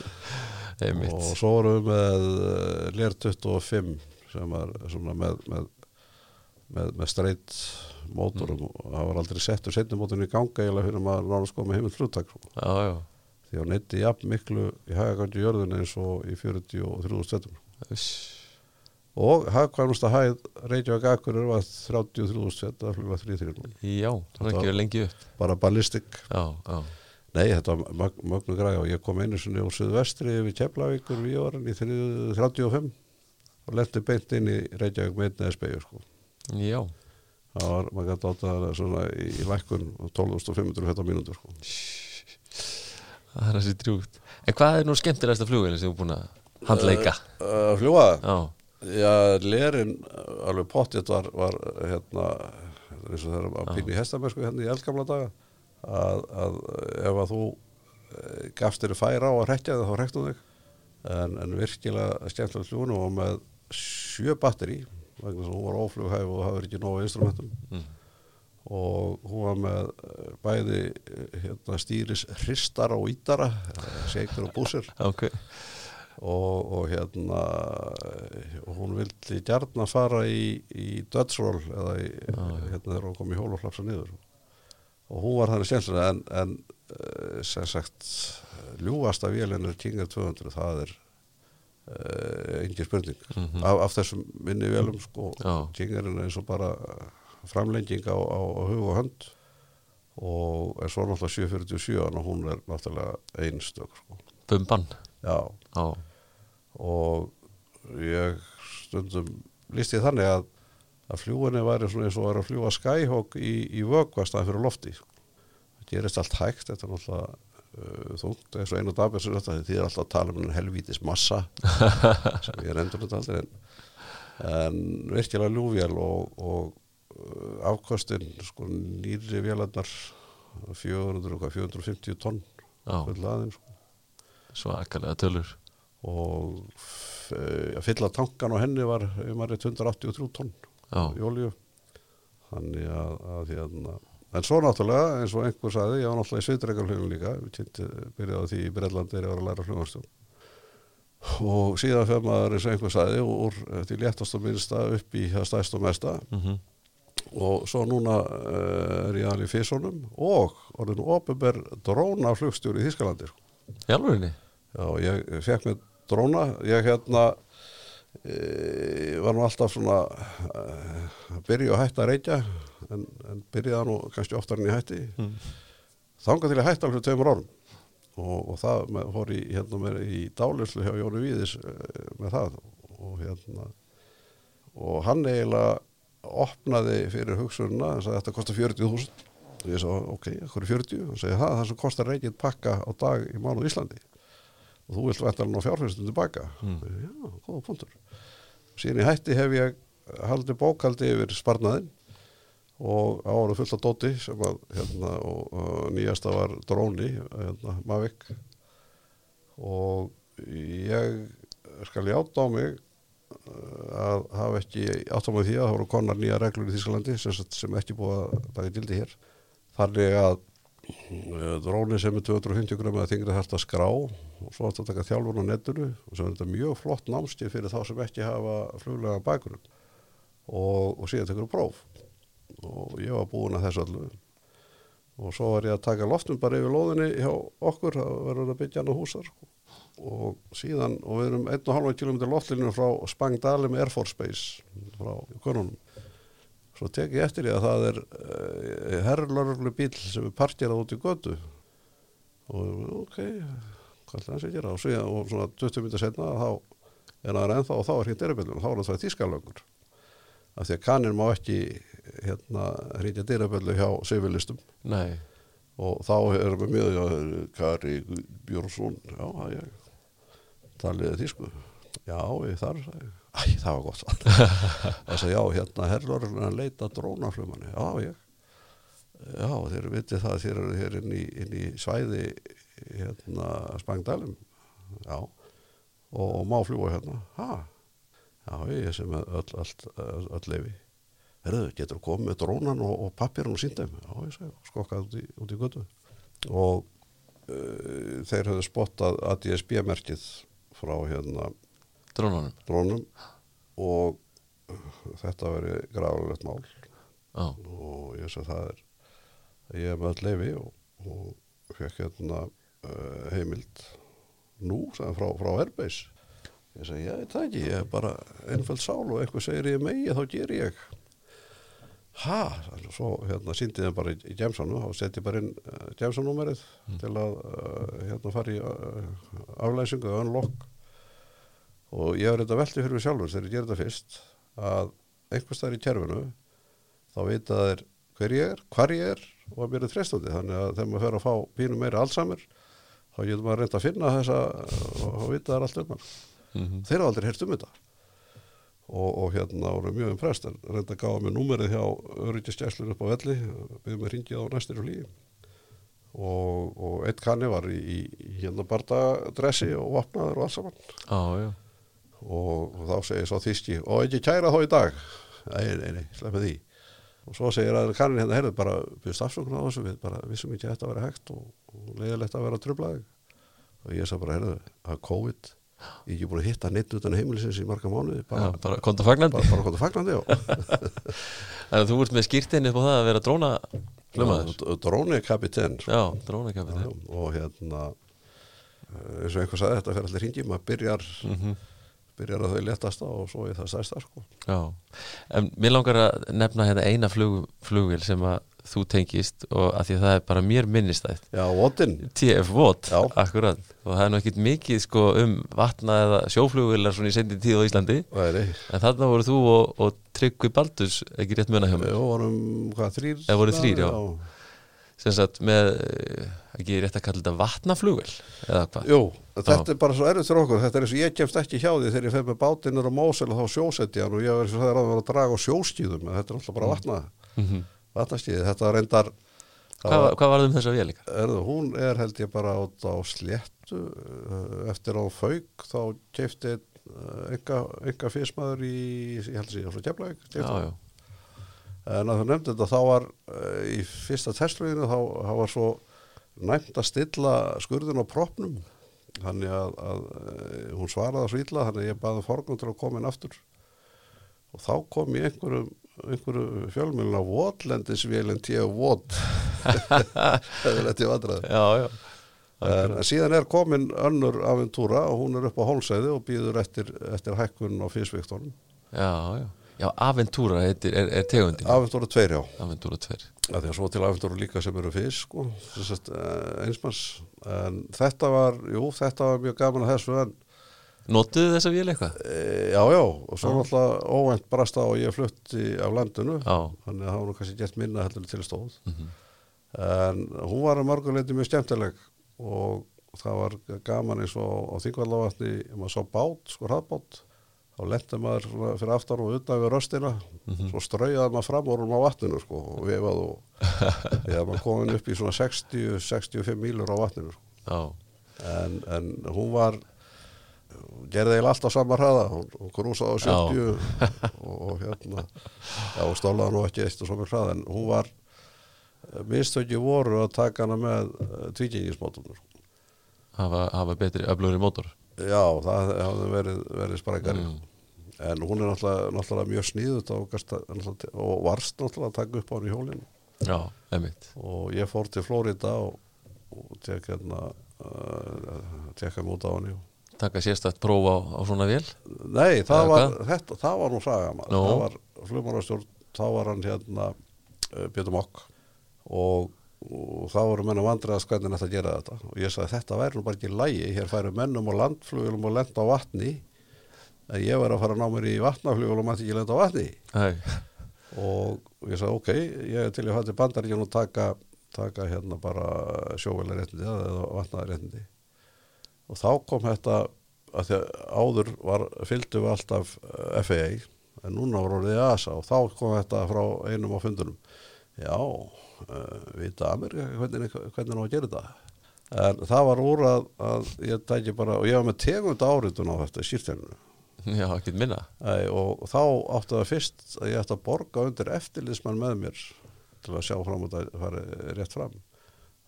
Einmitt. Og svo vorum við með uh, Lear 25 sem var svona með með, með, með straight mótorum og það var aldrei settur setjum mótorinn í ganga eiginlega fyrir maður náttúrulega sko með heimilt fluttak því að neytti jafn miklu í hagagangi jörðin eins og í 43 stöðum Uss. Og hagkvæmasta hæð Reykjavík Akurur var 33 stöð að flugla 3-3 Já, það er ekki lengi upp. bara ballistik. Já, já, nei þetta var mög, mögnu græða og ég kom einu sinni úr Suðvestri yfir Keflavíkur við árin í 35 og lendi beint inn í Reykjavík með einni SBU sko. Já. Það var, maður gæti átt að svona í, í lækkun 12.500 þetta mínútur sko. Það er þessi drjúgt. En hvað er nú skemmtilegasta flugvelin sem þú er búin að handleika? að fljúa Já, Já, lerin alveg pottið var, var hérna eins og þeirra að pínu í hestamersku hérna í eldgamla daga að, að ef að þú eh, gafst þér færa á að rekja það þá rektu þig. En, en virkilega skemmtilega fljúinu og með sjö batteri vegna þess að hún var óflughæf og verið ekki nógu instrumentum. Mm. og hún var með eh, bæði eh, hérna, stýris hristar og ítara seikur og búsir ok og, og hérna hún vildi gjarna fara í, í Roll eða í, hérna þegar hún kom í hól og flapsa niður. Og hún var þannig skemmtilega en, en eh, sem sagt ljúasta vélinn er King Air 200 það er uh, engin spurning. Mhm. af, af þessum minni vélum sko Já. King Air er eins og bara framlenging á, á, á hug og hönd. Og er svo náttúrulega 747 og hún er náttúrulega einstök sko. Bumban. Já. Já, og ég stundum líst ég þannig að að fljúinni væri svona eins og væri að fljúa skyhawk í, í vöggvastæði fyrir lofti það gerist allt hægt þetta er náttúrulega uh, þungt eins og einu dagbjörn sem þetta því er alltaf að tala um en helvítis massa [LAUGHS] sem ég er endur þetta aldrei en, en virkilega ljúvél og, og uh, afkostin sko nýri vélarnar 400, og hvað, 450 tonn full aðeins sko. Svakalega tölur og eh, að fylla tankan á henni var um að 183 tonn Já, í olíu. Þannig að, að hérna en svo náttúrulega eins og einhver sagði ég var náttúrulega í sveitreikarflugum líka byrjaði á því í Breitland þegar ég var að læra flugastjón og síðan fyrir maður eins og einhver sagði úr því léttast og minnsta upp í það stæst og mesta. Mhm, og svo núna uh, er ég alveg í Físónum og orðinu ofinber dróna flugstjóri í Þískalandi sko. Jálfurinni? Já, ég fekk mér dróna, ég hérna e, var nú alltaf svona e, að byrja og hætta að reykja en, en byrjaði nú kannski oftar en ég hætti. Mm. þangað til ég hætti alveg tveimur árum. Og, og það með, fór í, hérna í dálislu hjá Jóni Víðis e, með það. Og hérna og hann eiginlega opnaði fyrir hugsunna hann sagði þetta kostar 40.000 og ég sagði ok, hvað er 40? hann sagði það, það sem kostar reykið pakka á dag í mánu Íslandi og þú vilt vænta alveg á fjárfæstum tilbaka. Mm. já, góða punktur. Síðan í hætti hef ég haldið bókaldi yfir sparnaðinn og ára fullt af dóti sem að hérna, og, og nýjasta var dróni hérna, Mavic. Og ég skal játa á mig uh, að hafa ekki átt á mig því að það voru konar nýja reglur í Þískalandi sem, sem ekki búið að taka gildi hér. Þannig að dróni sem er 250 gröma að þingri þarf að skrá og svo átt að taka þjálfun á netinu og sem er þetta mjög flott námstíð fyrir þá sem ekki hafa fluglega bakgrunn og, og síðan tekur próf. Og ég var búin að þessu allu og svo var ég að taka loftum bara yfir lóðinni hjá okkur það verður að byggja hann á húsar sko. og síðan, og við erum 1,5 km loftlinu frá Spangdalim Air Force Base frá konunum svo tek ég eftir ég að það er uh, herrlörglu bíl sem er parkerað út í götu. Og ok hvað ætla það að gera. Og, síðan, og svona 20 minnir setna þá er það ennþá og þá er hitt erabillun þá er það þýskalögur af því að kannin má ekki hérna hrítja dyraböllu hjá sivilistum. Nei, og þá erum við mjög já, Kari Björnsson já, það ég taliði þýsku. Já, ég þar sagði ég. Æ, það var gott. Það sagði, já, hérna herrlörgurinn að leita drónaflumanni. Já, ég. Já, þeir vitið það þeir eru hér inn í, inn í svæði hérna Spangdælum. Já, og, og má fljúa hérna. Ha, já, ég sem er öll, öll, öll, öll leifi Herðu, getur komið með drónan og, og pappirinn og síndum já, ég segi, skokkað út í, út í götu. Og uh, þeir höfðu spottað ADSB-merkið frá hérna drónunum? Drónum og uh, þetta veri grafalegt mál. Já, og ég segi það er ég er með öll leifi og, og fekk hérna uh, heimild nú hann, frá, frá Airbase ég segi, ég veit það ekki, ég er bara einföld sál og eitthvað segir ég megi þá ger ég. Ha, svo hérna síndi þeim bara í, í Jamsonu og setti bara inn uh, Jamson-númerið til að uh, hérna fara í uh, aflæsingu unlock og ég var þetta velti fyrir mig sjálfur þegar ég gerði þetta fyrst að einhvers staðar í kerfinu þá vita þeir hver ég er, hvar ég er og að mér er treystandi þannig að þegar maður fer að fá pínu meiri allsamur þá getur maður reynd að finna þessa og, og vita þær allt um hann mhm, þeir hafa aldrei heyrt um þetta. Og, og hérna voru mjög imprest en reynda að gáða mér númerið hjá öryggisgæslur upp á velli við með ringið á næstir flýi og, og eitt kanni var í, í, hérna bardadressi og vapnaður og allt saman. Já, já og, og þá segir svo þýski og ekki kæra þá í dag. Nei, nei, nei, sleppið því. Og svo segir að kannin hérna herðu bara byrst afsökun á þessu við bara vissum ekki að þetta að vera hægt og, og leiðilegt að vera trublaði og ég sagði bara herðu að COVID ég ekki búin að hitta neitt utan heimilisins í marga mánuði bara, bara konta fagnandi. Bara, bara hvað fagnandi. Þannig [LAUGHS] að þú ert með skýrtinni upp á það að vera dróna dróni kapitén sko. Já, og hérna eh, eins og einhver sagði þetta fyrir allir hringi maður byrjar, mm byrjar að þau letasta og svo er það stærsta sko. Já, en mér langar að nefna hérna eina flug, flugvél sem að þú tengist og að því að það er bara mér minnistætt já, Votin TF Vot, Já. akkurat og það er nú ekkit mikið sko um vatna eða sjóflugvélar svona í sendi tíð á Íslandi væri en þarna voru þú og, og Tryggvi Baldurs ekki rétt muna hjá mér Við vorum, hvað, þrýr? Eða voru þrír, já. Sem sagt með, eh, ekki rétt að kalla þetta vatnaflugvél eða hvað? Jú, þetta er bara svo erfitt fyrir okkur, þetta er eins og ég kemst ekki hjá því þegar ég fer með bátinnur á Mósel og þá sjósetti hann og ég var eins og það er að vera að draga á sjóstíðum, en þetta er alltaf bara vatna, mm vatnastíði, þetta reyndar, það hvað, hvað var það um þessa vél líka? er, hún er held ég bara át á sléttu, eh, eftir á fauk, þá kefti enga, enga físmaður í, ég held að sé, frá Keflavík, keypti Já, hann. já, En að þú nefndi þetta, þá var uh, í fyrsta testluginu, þá, þá var svo næmt að stilla skurðin á propnum. Þannig að, að uh, hún svaraði svo illa, þannig að ég baði forgum til að koma inn aftur. Og þá kom ég einhverjum einhverju fjölmjöluna Votlendisvélinn T.O. Vot [LAUGHS] það er lett í vandræði já, já, en síðan er komin önnur aventúra og hún er upp á hólsæði og býður eftir, eftir hækkun á físviktunum já, já Já, Aventúra heitir, er, er tegundin. Aventúra tveir já. Aventúra 2 að því að svo til aventúra líka sem eru fyrst sko, eh, einsmanns en þetta var, jú, þetta var mjög gaman að þessu en Notuðu þessa vél eitthvað? e, já, já, og svo náttúrulega óvænt brast á og ég flutti af landinu. Já, þannig að það var nú kannski gert minna heldur til stóð. Mhm. en hún var að mörguleiti mjög skemmtileg og það var gaman eins og á þingvallavatni maður sá bát, sko hraðbát þá lendi maður fyrir aftan og utan við röstina, svo straujaði maður fram og á vatninu sko og vefað og [LAUGHS] þegar maður komin upp í svona 60-65 mílur á vatninu sko. já, en, en hún var gerði eiginlega alltaf sama hraða. Hún, hún grúsaði á 70 og, [LAUGHS] og hérna já, og stólaði nú ekki eitt og svo með hraða. En hún var mistöki voru að taka hana með tvíkingismótunur hafa, hafa betri öflugri mótor já, það hafði verið, verið sprækari. Mm. En hún er náttúrulega, náttúrulega mjög sníðut og, og varst náttúrulega að taka upp á hann í hjólinu. Já, og ég fór til Flórida og, og tek hérna uh, tekka mig út á hann Taka sérstætt próf á, á svona vél? Nei, það Eða var, þetta, það var nú saga. Það var flugmárastjórn, þá var hann hérna uh, Pétur Mokk. Og, og þá voru menn að vandræðast hvernig þetta gera þetta. Og ég sagði þetta væri nú bara ekki lægi, hér færu mennum og landflugulum og lenda á vatni en ég var að fara að ná mér í vatnaflugul og maður ekki lenda á vatni. Og ég sagði ok, ég er til að fætti bandaríkjum og taka, taka hérna bara sjóvelarréttindi eða vatnaðaréttindi og þá kom þetta að því að áður var fylgdu við alltaf eh, FAA en núna var orðið ASA og þá kom þetta frá einum á fundunum já, uh, vita Amerika hvernig, hvernig ná að gera þetta? En það var úr að, að ég tæki bara, og ég var með tegund áritun á þetta í sýrtjæninu já, ekkert minna. Æ, og þá áttu það fyrst að ég ætti að borga undir eftirlýsmann með mér til að sjá fram og það fari rétt fram.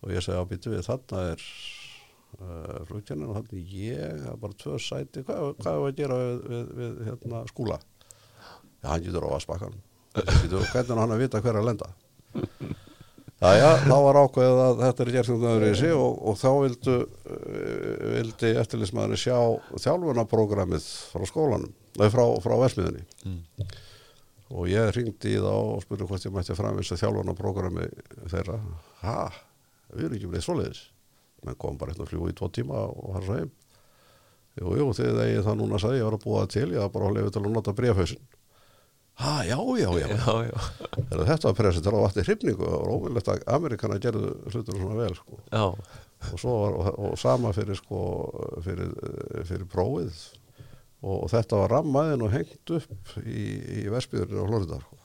Og ég segi á býtu við þarna er uh, flugtjörnir og þarna ég, það er bara tvö sæti. Hvað, hvað er að gera við, við, við hérna, skúla? Já, hann getur á vassbakkan hvernig er hann að vita hver að lenda Jæja, þá var ákveðið að þetta er gert um öðru í sig og, og þá vildu, uh, vildi eftirlismæðurinn sjá þjálfunaprógramið frá skólanum, nei frá, frá versmiðinni Mm. og ég ringdi í þá og spurði hvort ég mætti framvisa þjálfunaprógrami þeirra, ha, við erum ekki bleið svoleiðis, menn kom bara hérna að fljúa í tvo tíma og har svo heim. Jú, jú, eigið það núna sagði, ég var að búa það til, ég var bara að lefa til að nota bréfhausin ha, já, já, já, Já, þetta var presentur á vatni hrifningu og óvinnlegt að Amerikana gerðu hlutur svona vel sko. og, svo var, og, og sama fyrir, sko, fyrir, eh, fyrir prófið og, og þetta var rammaðin og hengt upp í, í Vestbjörnir og Florida sko.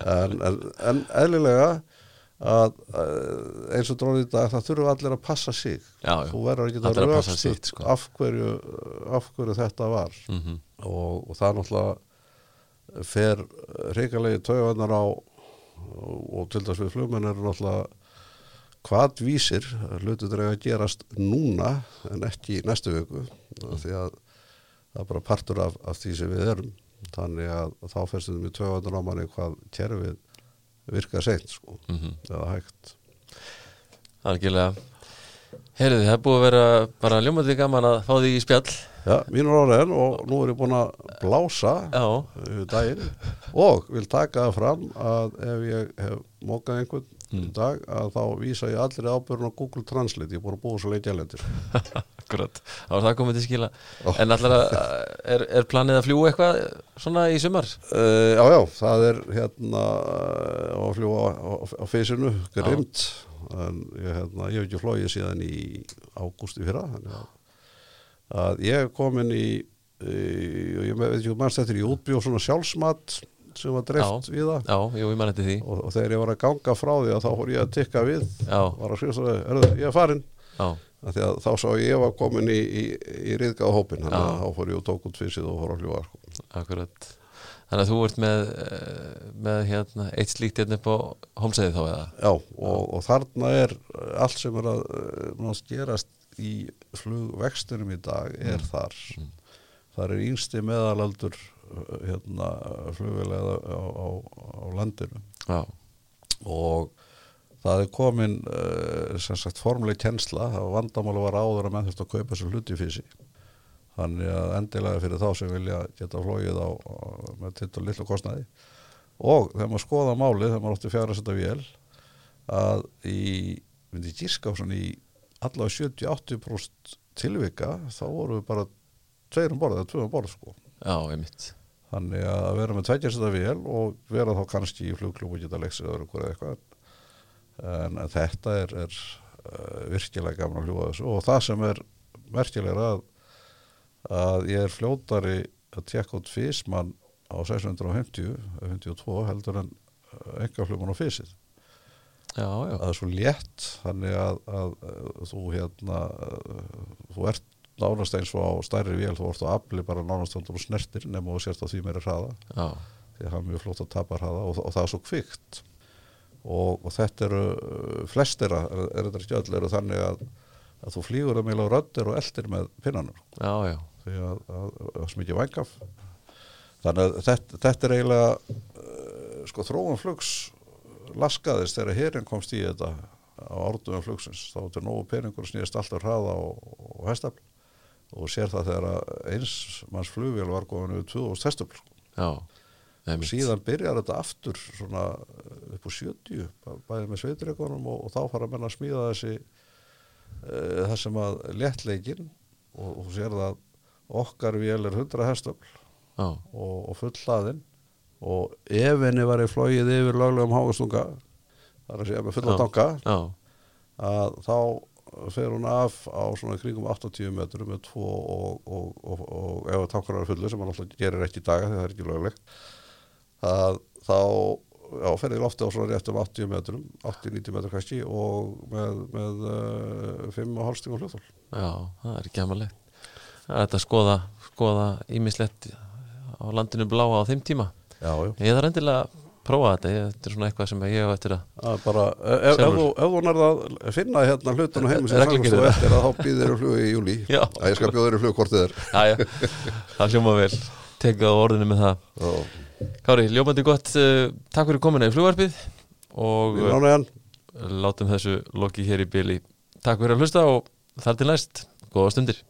en, en, en eðlilega að, að eins og dróðið dag það þurfa allir að passa sig Já, já. þú verður ekki að sitt, sko. af, af hverju þetta var Mm og, og það er náttúrulega fer reikalegi tauganar á og, til þess við flugmenn er náttúrulega hvað vísir hlutur er að gerast núna en ekki í næstu viku? Því að það er bara partur af, af því sem við erum. Þannig að þá fyrst við tauganar á manni hvað kerfið virkar seint sko, -hmm. eða hægt. Algjörlega. Heyrðu, það er búið að vera bara ljómandi gaman að fá því í spjall Já, mínur áraðin og nú er ég búin að blása yfir daginn. Og vil taka það fram að ef ég hef mókað einhvern í dag að þá vísa ég allir ábyrðun á Google Translate, ég er búin að búa svo leikja lendir [LAUGHS] akkurat. Það var það komið til skila. Ó. En allar að, er, er planið að fljúa eitthvað svona í sumar? uh, Já, já, það er hérna á að fljúa á, á, á feysinu, grimt. En ég, hérna, ég hef ekki flóið síðan í ágúst í fyrra þannig að, að ég er komin í, í og ég veit ekki mannst er í útbjóð svona sjálfsmat sem var dreift við það Já, jú, ég eftir og, og þegar ég var að ganga frá því að þá fór ég að tikka við Já, var að skrifa svo, erðu, ég er farin já, að að þá sá ég var komin í, í, í riðgáð hópin þannig að Já. þá fór ég og tók út fyrsið og fór að fljúa sko. akkurat. Þannig að þú ert með, eh, með hérna, eitt slíkt hérna upp á homsæði þá eða? já, og, og þarna er allt sem er að eh, gerast í flugvextunum í dag er þar. Þar er yngsti meðalaldur hérna, flugvélega á, á, á landinu. Já, og það er komin uh, sem sagt formuleg kjensla og vandamáli var áður að menn þurfti að kaupa þessu hluti fyrir sig þannig að endilega fyrir þá sem vilja geta flóið á, á með titt og lillu kostnaði. Og þegar maður skoða málið þegar maður átti fjara að setja vél að í, myndi gíska svona í allavega 70-80% tilvika þá voru við bara tveir um borð eða tvö um borð sko já, einmitt Þannig að vera með tveikjast þetta vel og vera þá kannski í flugklub og geta leksið eða eitthvað. En, þetta er, er uh, virkilega gaman að hljúa þessu og það sem er merkilega er að, að ég er fljótari að tekka út físmann á 650, 52 heldur en enga flugun á físið. Já, já, Það er svo létt þannig að, að, að þú hérna, uh, þú ert nánast eins og á stærri vél, þú ert á afli bara nánast þannig og snertir nema og sérst að því meiri hraða. Já, því að það er mjög flott að tapa hraða og, og það er svo kvikt. Og, og þetta eru uh, flestira, er, er þetta ekki öll eru þannig að, að þú flýgur að mila á röddir og eldir með pinnanur því að það er smikið vængaf. Þannig að þetta, þetta er eiginlega uh, sko þróun flugs laskaðist þegar hérinn komst í þetta á árdugum flugsins. Þá er nógu peningur snýðist alltaf hraða og, og hestafl og sér það þegar eins manns flugvél var góðan við 2000 hestafl og síðan byrjar þetta aftur svona uh, upp á 70 bæ- bæði með sveitreikunum og, og þá fara menn að smíða þessi uh, það sem að léttleikin og, og sér það að okkar vél er 100 hestöfl Já, og, og full hlaðin og ef henni var í flóið yfir löglegum hágastunga þar að segja með fulla tanka að þá fer hún af á svona kringum 80 metrum með tvo og, og, og, og ef tankar eru fullu sem hann alltaf gerir ekki í daga þegar það er ekki löglegt að þá já, fer í lofti á svona rétt um 80 metrum 80-90 metrum kannski og með, með uh, 5,5 stingum hljóðþól já, það er ekki amalegt Það er þetta að skoða, ímislegt á landinu bláa á þeim tíma. Ég þarf endilega að prófa þetta, þetta er svona eitthvað sem ég hef eftir að bara, ef, ef, ef, Sjálfur. þú, ef þú nærða að finna hérna hlutun og samkvæmstu eftir að þá býðir í flug í júli Já. að ég skal bjóða þér í flug hvort þið er. Já, já, það hljóma vel. Tekið á orðinu með það. Og Kári, ljómandi gott, uh, takk fyrir komuna í flugvarpið og látum þessu loki hér í byli Takk fyrir að hlusta og þar til næst, góða stundir